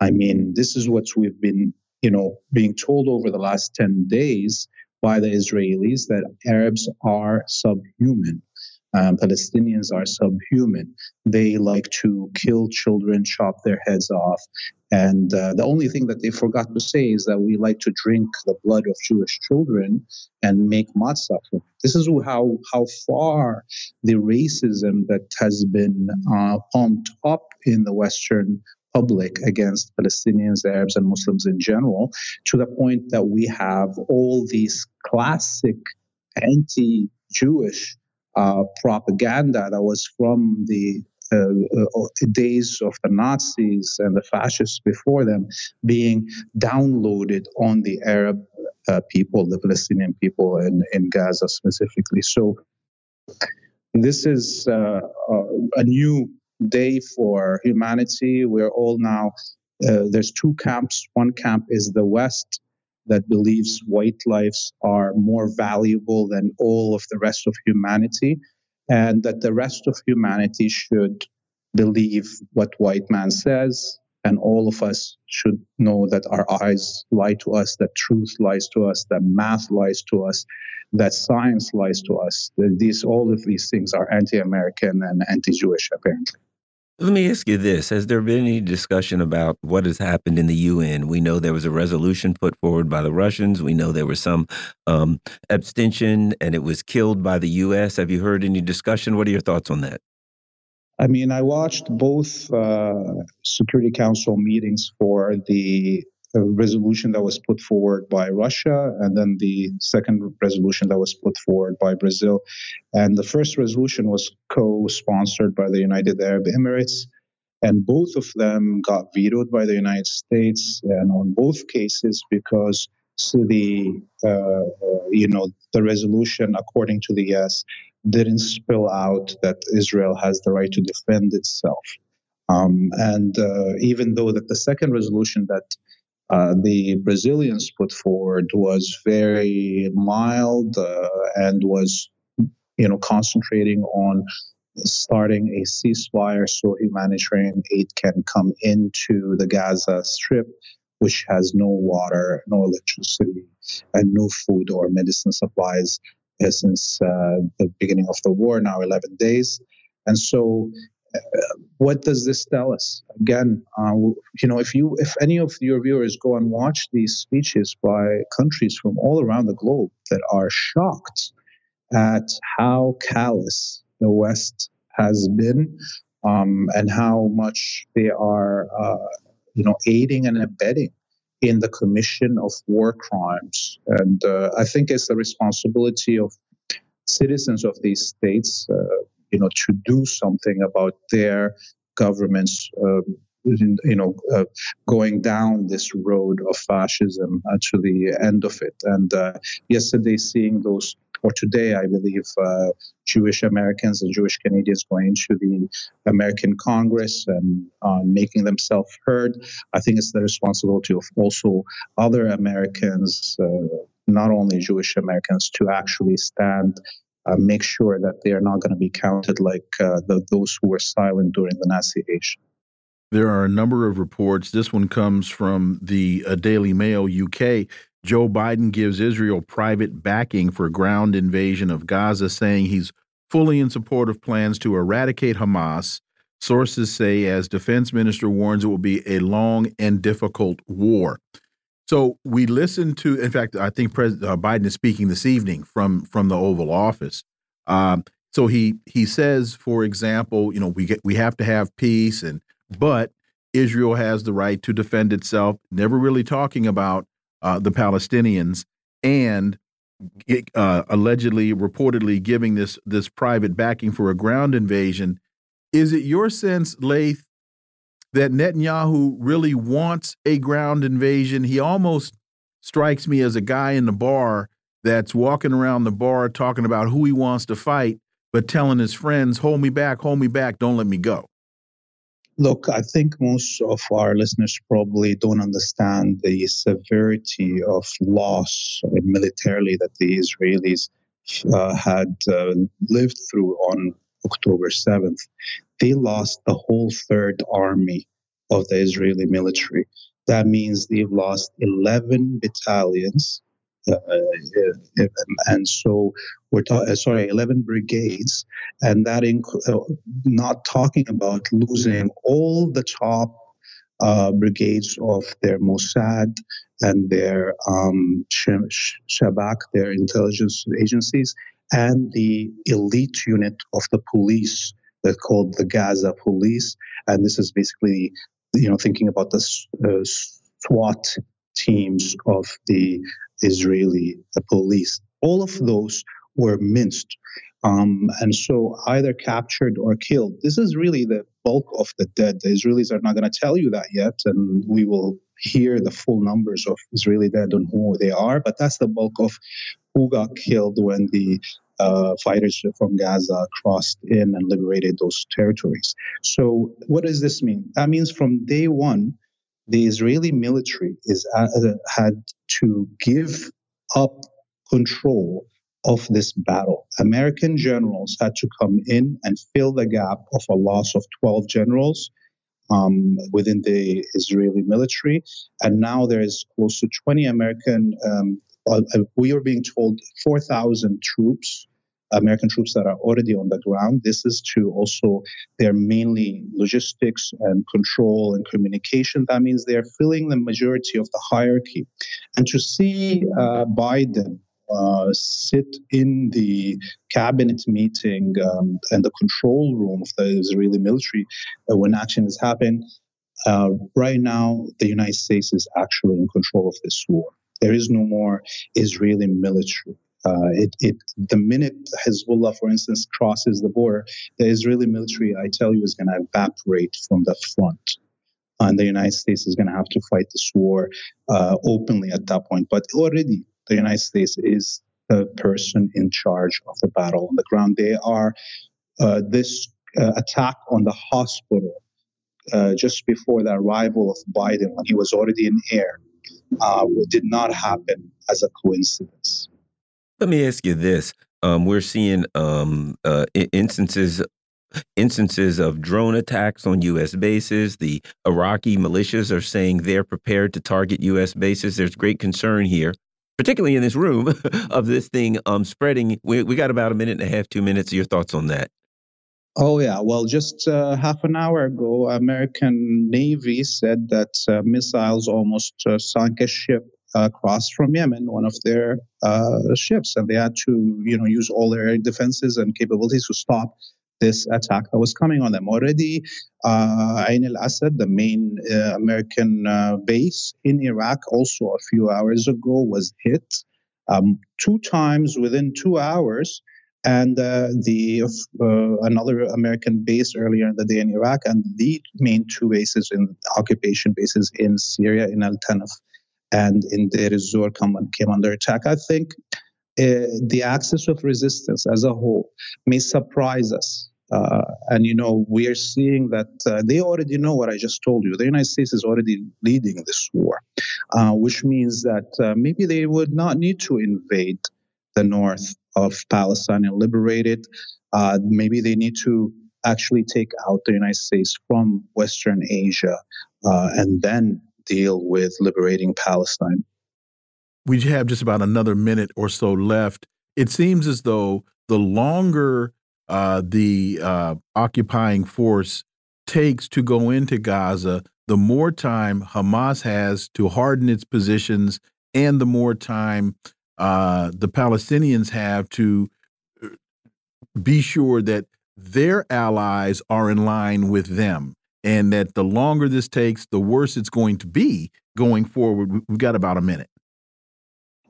I mean, this is what we've been, you know, being told over the last 10 days by the Israelis that Arabs are subhuman. Um, Palestinians are subhuman. They like to kill children, chop their heads off. And uh, the only thing that they forgot to say is that we like to drink the blood of Jewish children and make matzah from it. This is how, how far the racism that has been uh, pumped up in the Western public against Palestinians, Arabs, and Muslims in general, to the point that we have all these classic anti Jewish uh, propaganda that was from the uh, uh, days of the Nazis and the fascists before them being downloaded on the Arab uh, people, the Palestinian people in, in Gaza specifically. So, this is uh, a new day for humanity. We're all now, uh, there's two camps. One camp is the West that believes white lives are more valuable than all of the rest of humanity, and that the rest of humanity should believe what white man says, and all of us should know that our eyes lie to us, that truth lies to us, that math lies to us, that science lies to us. These all of these things are anti-American and anti-Jewish, apparently. Let me ask you this. Has there been any discussion about what has happened in the UN? We know there was a resolution put forward by the Russians. We know there was some um, abstention and it was killed by the U.S. Have you heard any discussion? What are your thoughts on that? I mean, I watched both uh, Security Council meetings for the resolution that was put forward by Russia and then the second resolution that was put forward by Brazil. And the first resolution was co sponsored by the United Arab Emirates. And both of them got vetoed by the United States, and on both cases because the uh, uh, you know the resolution, according to the US, didn't spill out that Israel has the right to defend itself. Um, and uh, even though that the second resolution that uh, the Brazilians put forward was very mild uh, and was, you know, concentrating on starting a ceasefire so humanitarian aid can come into the Gaza Strip, which has no water, no electricity, and no food or medicine supplies uh, since uh, the beginning of the war, now 11 days. And so what does this tell us? Again, uh, you know, if you, if any of your viewers go and watch these speeches by countries from all around the globe that are shocked at how callous the West has been, um, and how much they are, uh, you know, aiding and abetting in the commission of war crimes, and uh, I think it's the responsibility of citizens of these states uh, you know, to do something about their governments, um, you know, uh, going down this road of fascism uh, to the end of it. And uh, yesterday, seeing those, or today, I believe, uh, Jewish Americans and Jewish Canadians going to the American Congress and uh, making themselves heard, I think it's the responsibility of also other Americans. Uh, not only Jewish Americans to actually stand uh, make sure that they are not going to be counted like uh, the, those who were silent during the Nazi. There are a number of reports. This one comes from the uh, Daily Mail UK. Joe Biden gives Israel private backing for ground invasion of Gaza, saying he's fully in support of plans to eradicate Hamas. Sources say, as defense minister warns, it will be a long and difficult war. So we listened to, in fact, I think President uh, Biden is speaking this evening from from the Oval Office. Um, so he he says, for example, you know, we get we have to have peace, and but Israel has the right to defend itself. Never really talking about uh, the Palestinians and uh, allegedly, reportedly giving this this private backing for a ground invasion. Is it your sense, Laith, that Netanyahu really wants a ground invasion. He almost strikes me as a guy in the bar that's walking around the bar talking about who he wants to fight, but telling his friends, hold me back, hold me back, don't let me go. Look, I think most of our listeners probably don't understand the severity of loss militarily that the Israelis uh, had uh, lived through on October 7th they lost the whole third army of the Israeli military. That means they've lost 11 battalions. Uh, uh, and so we're uh, sorry, 11 brigades, and that inc- uh, not talking about losing all the top uh, brigades of their Mossad and their um, Shabak, their intelligence agencies, and the elite unit of the police they're called the Gaza Police, and this is basically you know, thinking about the uh, SWAT teams of the Israeli police. All of those were minced. Um, and so either captured or killed. This is really the bulk of the dead. The Israelis are not going to tell you that yet, and we will hear the full numbers of Israeli dead and who they are. But that's the bulk of who got killed when the uh, fighters from Gaza crossed in and liberated those territories. So, what does this mean? That means from day one, the Israeli military is uh, had to give up control of this battle. American generals had to come in and fill the gap of a loss of 12 generals um, within the Israeli military. And now there is close to 20 American, um, uh, uh we are being told 4,000 troops. American troops that are already on the ground. This is to also, they're mainly logistics and control and communication. That means they're filling the majority of the hierarchy. And to see uh, Biden uh, sit in the cabinet meeting um, and the control room of the Israeli military uh, when action is happening. Uh, right now, the United States is actually in control of this war. There is no more Israeli military. Uh, it, it, the minute Hezbollah, for instance, crosses the border, the Israeli military, I tell you, is going to evaporate from the front and the United States is going to have to fight this war uh, openly at that point. But already the United States is the person in charge of the battle on the ground. They are uh, this uh, attack on the hospital uh, just before the arrival of Biden, when he was already in air, uh, did not happen as a coincidence. Let me ask you this: um, We're seeing um, uh, instances instances of drone attacks on U.S. bases. The Iraqi militias are saying they're prepared to target U.S. bases. There's great concern here particularly in this room, of this thing um, spreading. We, we got about a minute and a half, two minutes. Your thoughts on that? Oh yeah, well, just uh, half an hour ago, American Navy said that uh, missiles almost uh, sunk a ship across from Yemen, one of their uh, ships, and they had to, you know, use all their defenses and capabilities to stop this attack that was coming on them. Already, uh, Ain al Assad, the main uh, American base in Iraq, also a few hours ago was hit um, two times within two hours. And uh, the uh, another American base earlier in the day in Iraq, and the main two bases in occupation bases in Syria, in Al Tanf and in Deir ez-Zor, come, came under attack. I think uh, the axis of resistance as a whole may surprise us uh, and you know we are seeing that uh, they already know what I just told you. The United States is already leading this war, uh, which means that maybe they would not need to invade the north of Palestine and liberate it. Uh, maybe they need to actually take out the United States from Western Asia uh, and then deal with liberating Palestine. We have just about another minute or so left. It seems as though the longer uh, the uh, occupying force takes to go into Gaza, the more time Hamas has to harden its positions, and the more time uh, the Palestinians have to uh, be sure that their allies are in line with them. And that the longer this takes, the worse it's going to be going forward. We've got about a minute.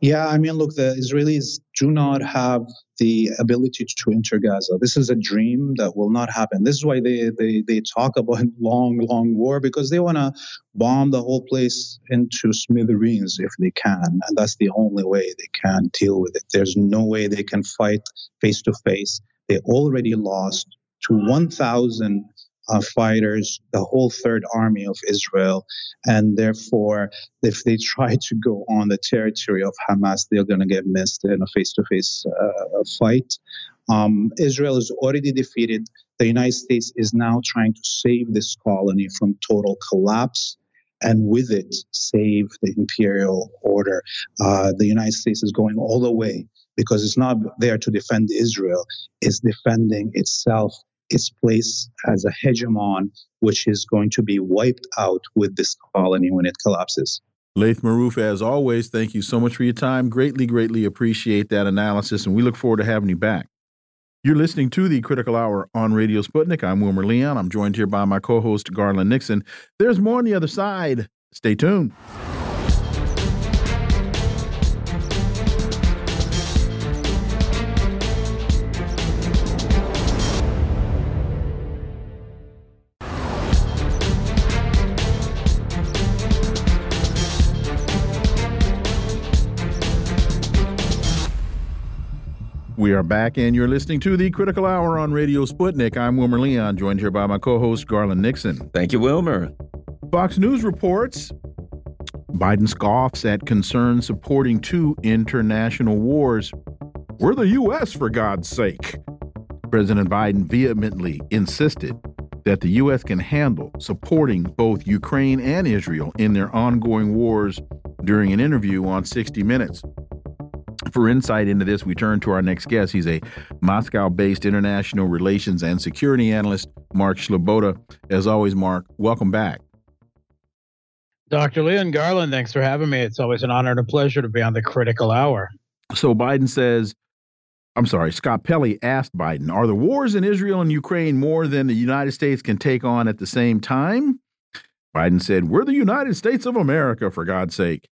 Yeah, I mean, look, the Israelis do not have the ability to enter Gaza. This is a dream that will not happen. This is why they, they, they talk about long, long war because they want to bomb the whole place into smithereens if they can. And that's the only way they can deal with it. There's no way they can fight face to face. They already lost to 1,000 uh, fighters, the whole Third Army of Israel. And therefore, if they try to go on the territory of Hamas, they're going to get missed in a face to face fight. Um, Israel is already defeated. The United States is now trying to save this colony from total collapse and with it save the imperial order. Uh, the United States is going all the way because it's not there to defend Israel, it's defending itself its place as a hegemon, which is going to be wiped out with this colony when it collapses. Laith Marouf, as always, thank you so much for your time. Greatly, greatly appreciate that analysis, and we look forward to having you back. You're listening to the Critical Hour on Radio Sputnik. I'm Wilmer Leon. I'm joined here by my co host, Garland Nixon. There's more on the other side. Stay tuned. We are back, and you're listening to the Critical Hour on Radio Sputnik. I'm Wilmer Leon, joined here by my co host, Garland Nixon. Thank you, Wilmer. Fox News reports Biden scoffs at concerns supporting two international wars. We're the U.S., for God's sake. President Biden vehemently insisted that the U.S. can handle supporting both Ukraine and Israel in their ongoing wars during an interview on 60 Minutes. For insight into this, we turn to our next guest. He's a Moscow based international relations and security analyst, Mark Sleboda. As always, Mark, welcome back. Dr. Leon Garland, thanks for having me. It's always an honor and a pleasure to be on the critical hour. So Biden says, I'm sorry, Scott Pelley asked Biden, are the wars in Israel and Ukraine more than the United States can take on at the same time? Biden said, We're the United States of America, for God's sake.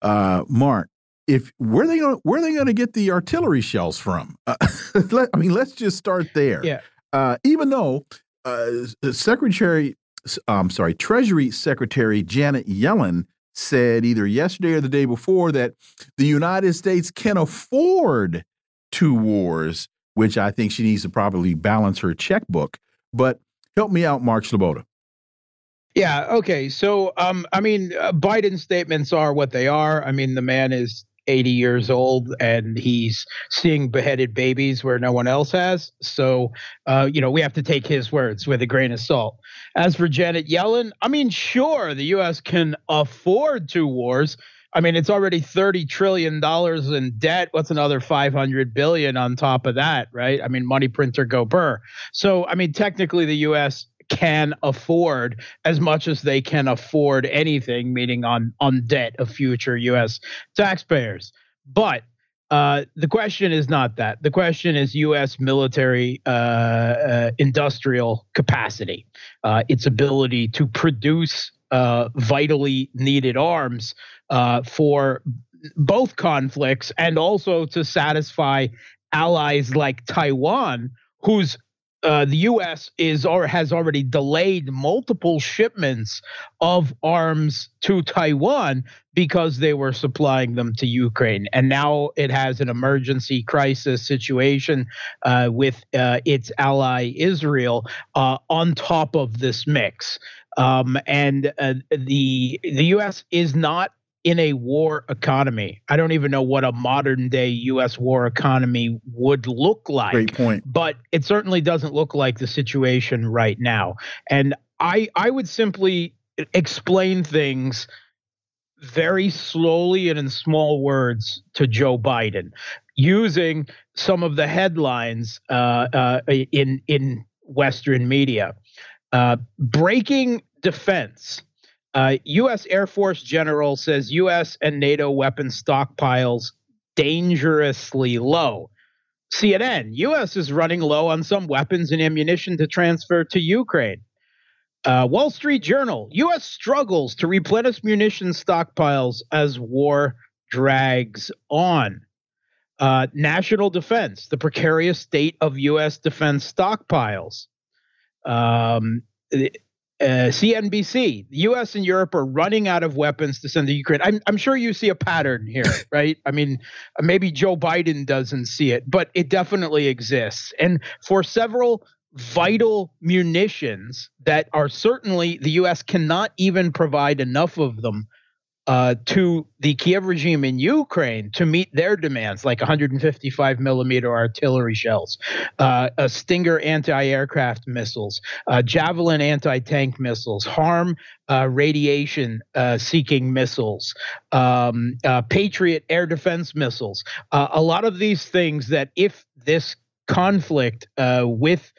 Uh, Mark, if where they going where are they going to get the artillery shells from? Uh, let, I mean, let's just start there. Yeah. Uh, even though uh, Secretary, I'm sorry, Treasury Secretary Janet Yellen said either yesterday or the day before that the United States can afford two wars, which I think she needs to probably balance her checkbook. But help me out, Mark Sleboda. Yeah. Okay. So, um, I mean, uh, Biden's statements are what they are. I mean, the man is 80 years old and he's seeing beheaded babies where no one else has. So, uh, you know, we have to take his words with a grain of salt. As for Janet Yellen, I mean, sure, the U.S. can afford two wars. I mean, it's already thirty trillion dollars in debt. What's another five hundred billion on top of that, right? I mean, money printer go burr. So, I mean, technically, the U.S can afford as much as they can afford anything, meaning on on debt of future U.S. taxpayers. But uh, the question is not that. The question is U.S. military uh, uh, industrial capacity, uh, its ability to produce uh, vitally needed arms uh, for both conflicts and also to satisfy allies like Taiwan, whose uh, the U.S. is or has already delayed multiple shipments of arms to Taiwan because they were supplying them to Ukraine, and now it has an emergency crisis situation uh, with uh, its ally Israel uh, on top of this mix. Um, and uh, the the U.S. is not in a war economy. I don't even know what a modern day US war economy would look like. Great point. But it certainly doesn't look like the situation right now. And I I would simply explain things very slowly and in small words to Joe Biden using some of the headlines uh, uh, in in Western media. Uh, breaking defense uh, U.S. Air Force general says U.S. and NATO weapon stockpiles dangerously low. CNN, U.S. is running low on some weapons and ammunition to transfer to Ukraine. Uh, Wall Street Journal, U.S. struggles to replenish munition stockpiles as war drags on. Uh, national defense, the precarious state of U.S. defense stockpiles. Um, CNBC, the U.S. and Europe are running out of weapons to send to Ukraine. I'm, I'm sure you see a pattern here, right? I mean, maybe Joe Biden doesn't see it, but it definitely exists. And for several vital munitions that are certainly the U.S. cannot even provide enough of them uh, to the Kiev regime in Ukraine to meet their demands, like 155 millimeter artillery shells, uh, a Stinger anti-aircraft missiles, uh, Javelin anti-tank missiles, HARM uh, radiation-seeking uh, missiles, um, uh, Patriot air defense missiles. a lot of these things that, if this conflict with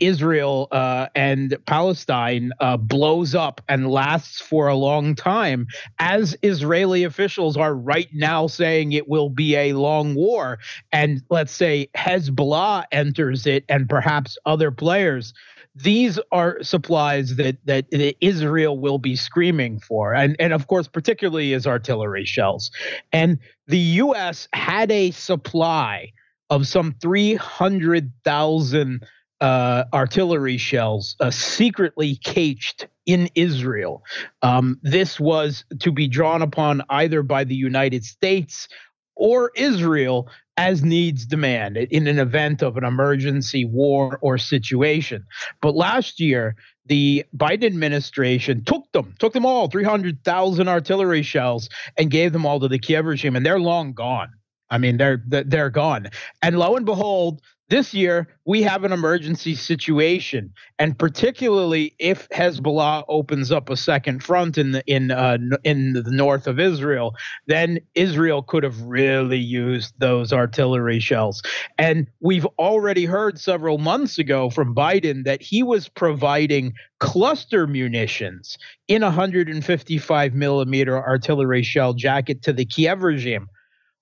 Israel uh, and Palestine uh, blows up and lasts for a long time, as Israeli officials are right now saying it will be a long war, and let's say Hezbollah enters it and perhaps other players, these are supplies that, that that Israel will be screaming for, and and of course, particularly is artillery shells, and the U.S. had a supply of some 300,000 uh, artillery shells uh, secretly caged in Israel. Um, this was to be drawn upon either by the United States or Israel as needs demand in an event of an emergency war or situation. But last year, the Biden administration took them, took them all, 300,000 artillery shells, and gave them all to the Kiev regime, and they're long gone. I mean, they're they're gone. And lo and behold, this year we have an emergency situation, and particularly if Hezbollah opens up a second front in the in uh, in the north of Israel, then Israel could have really used those artillery shells. And we've already heard several months ago from Biden that he was providing cluster munitions in a 155 millimeter artillery shell jacket to the Kiev regime.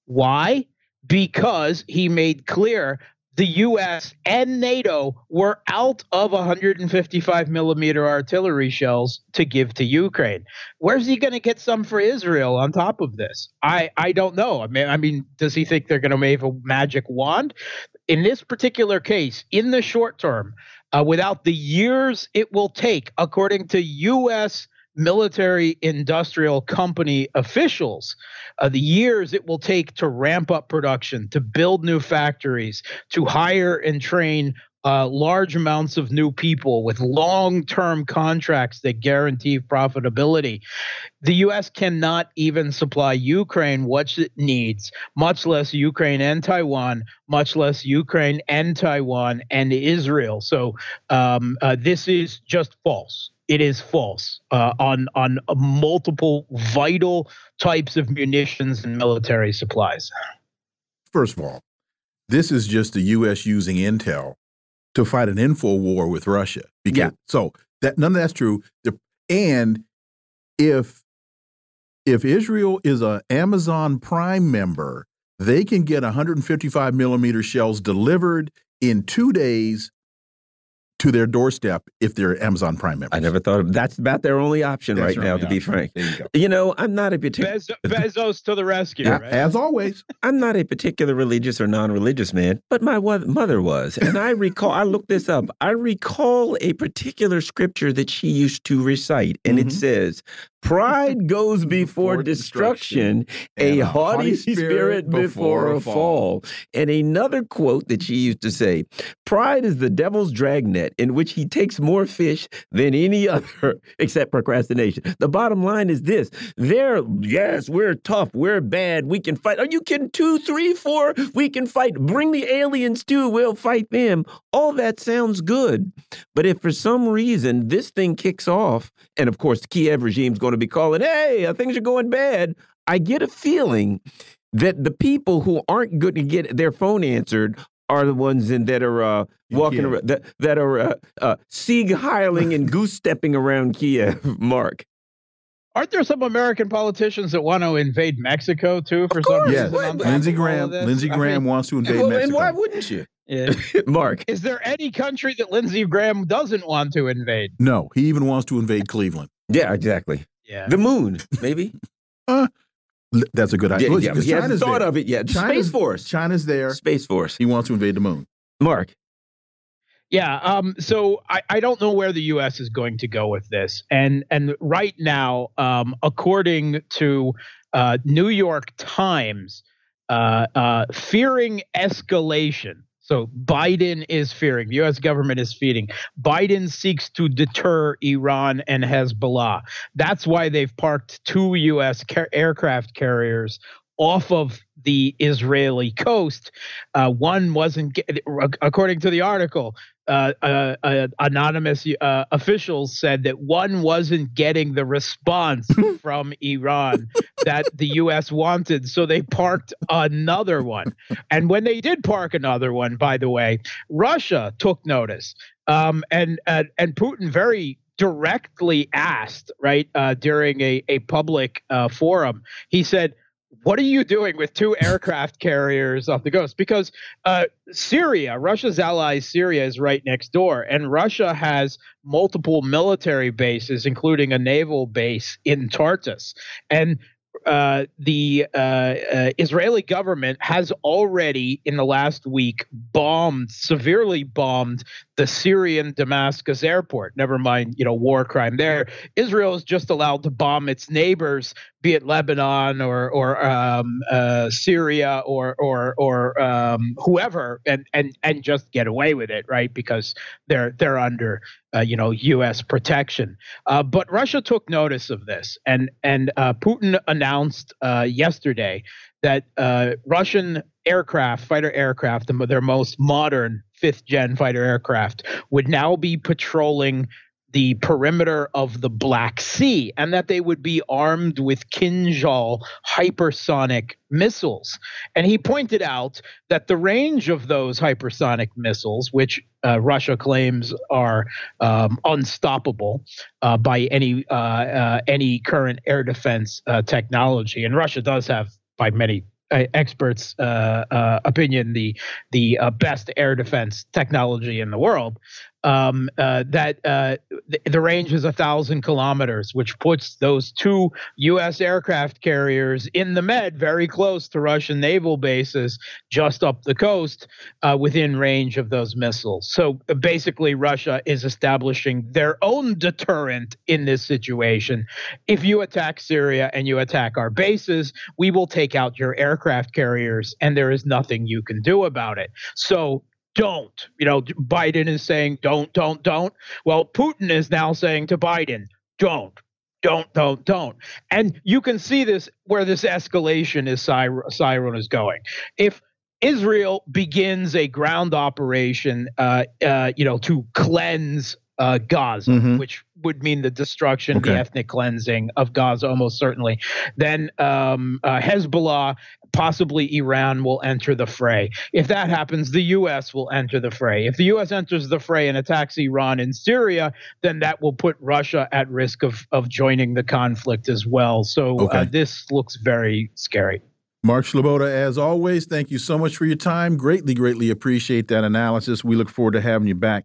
Why? Because he made clear the U.S. and NATO were out of 155 millimeter artillery shells to give to Ukraine. Where's he going to get some for Israel on top of this? I I don't know. I mean, I mean, does he think they're going to wave a magic wand? In this particular case, in the short term, uh, without the years it will take, according to U.S military industrial company officials uh, the years it will take to ramp up production, to build new factories, to hire and train uh, large amounts of new people with long term contracts that guarantee profitability. The U.S. cannot even supply Ukraine what it needs, much less Ukraine and Taiwan, much less Ukraine and Taiwan and Israel. So um, uh, this is just false it is false uh, on on multiple vital types of munitions and military supplies. First of all, this is just the U.S. using intel to fight an info war with Russia. Because, yeah. So that none of that's true. And if if Israel is a Amazon Prime member, they can get 155 millimeter shells delivered in two days to their doorstep if they're Amazon Prime members. I never thought of that's about their only option that's right now, to be frank. You, you, know, I'm not a particular Bez Bezos to the rescue. Yeah, right? As always, I'm not a particular religious or non-religious man, but my mother was, and I recall. I looked this up. I recall a particular scripture that she used to recite, and mm -hmm. it mm-hmm. says, Pride goes before, destruction, a haughty spirit before a fall. And another quote that she used to say Pride is the devil's dragnet in which he takes more fish than any other, except procrastination. The bottom line is this there, yes, we're tough, we're bad, we can fight. Are you kidding? Two, three, four, we can fight. Bring the aliens too, we'll fight them. All that sounds good. But if for some reason this thing kicks off, and of course the Kiev regime's going to be calling, hey, uh, things are going bad. I get a feeling that the people who aren't going to get their phone answered are the ones in, that are uh, walking Kiev. around, that, that are uh, uh, sieg heiling and goose stepping around Kiev, Mark. Aren't there some American politicians that want to invade Mexico too? For some reason, yes. Lindsey Graham. Lindsey Graham I mean, wants to invade well, Mexico. And why wouldn't you? Yeah. Mark, is there any country that Lindsey Graham doesn't want to invade? No, he even wants to invade Cleveland. Yeah, exactly. Yeah. The moon, maybe. uh, that's a good idea. Yeah, yeah, he hasn't thought there. of it yet. China's, Space Force. China's there. Space Force. He wants to invade the moon. Mark. Yeah. Um, so I, I don't know where the U.S. is going to go with this, and and right now, um, according to uh, New York Times, uh, uh, fearing escalation so Biden is fearing, the U.S. government is feeding. Biden seeks to deter Iran and Hezbollah. That's why they've parked two U.S. Car- aircraft carriers off of the Israeli coast. Uh, one wasn't, according to the article, uh, uh, uh, anonymous uh, officials said that one wasn't getting the response from Iran that the U.S. wanted, so they parked another one. And when they did park another one, by the way, Russia took notice, um, and and Putin very directly asked right uh, during a a public uh, forum. He said what are you doing with two aircraft carriers off the coast? Because uh, Syria, Russia's ally Syria, is right next door, and Russia has multiple military bases, including a naval base in Tartus. And uh, the uh, uh, Israeli government has already, in the last week, bombed, severely bombed the Syrian Damascus airport. Never mind, you know, war crime there. Israel is just allowed to bomb its neighbors, be it Lebanon or or um, uh, Syria or or or um, whoever, and and and just get away with it, right? Because they're they're under uh, you know U.S. protection. Uh, but Russia took notice of this, and and uh, Putin announced uh, yesterday that uh, Russian aircraft, fighter aircraft, their most modern fifth gen fighter aircraft, would now be patrolling the perimeter of the Black Sea and that they would be armed with Kinzhal hypersonic missiles. And he pointed out that the range of those hypersonic missiles, which uh, Russia claims are um, unstoppable uh, by any uh, uh any current air defense uh, technology, and Russia does have by many uh, experts' opinion, the the best air defense technology in the world um, uh, that uh, the, the, range is a thousand kilometers, which puts those two U.S. aircraft carriers in the Med, very close to Russian naval bases, just up the coast, uh, within range of those missiles. So uh, basically, Russia is establishing their own deterrent in this situation. If you attack Syria and you attack our bases, we will take out your aircraft carriers, and there is nothing you can do about it. So don't. You know, Biden is saying don't, don't, don't. Well, Putin is now saying to Biden, don't, don't, don't, don't. And you can see this where this escalation is siren is going. If Israel begins a ground operation, uh, uh, you know, to cleanse uh, Gaza, mm-hmm. which would mean the destruction, okay. the ethnic cleansing of Gaza, almost certainly. Then um, uh, Hezbollah, possibly Iran, will enter the fray. If that happens, the U.S. will enter the fray. If the U.S. enters the fray and attacks Iran in Syria, then that will put Russia at risk of of joining the conflict as well. So uh, okay. uh, this looks very scary. Mark Sleboda, as always, thank you so much for your time. Greatly, greatly appreciate that analysis. We look forward to having you back.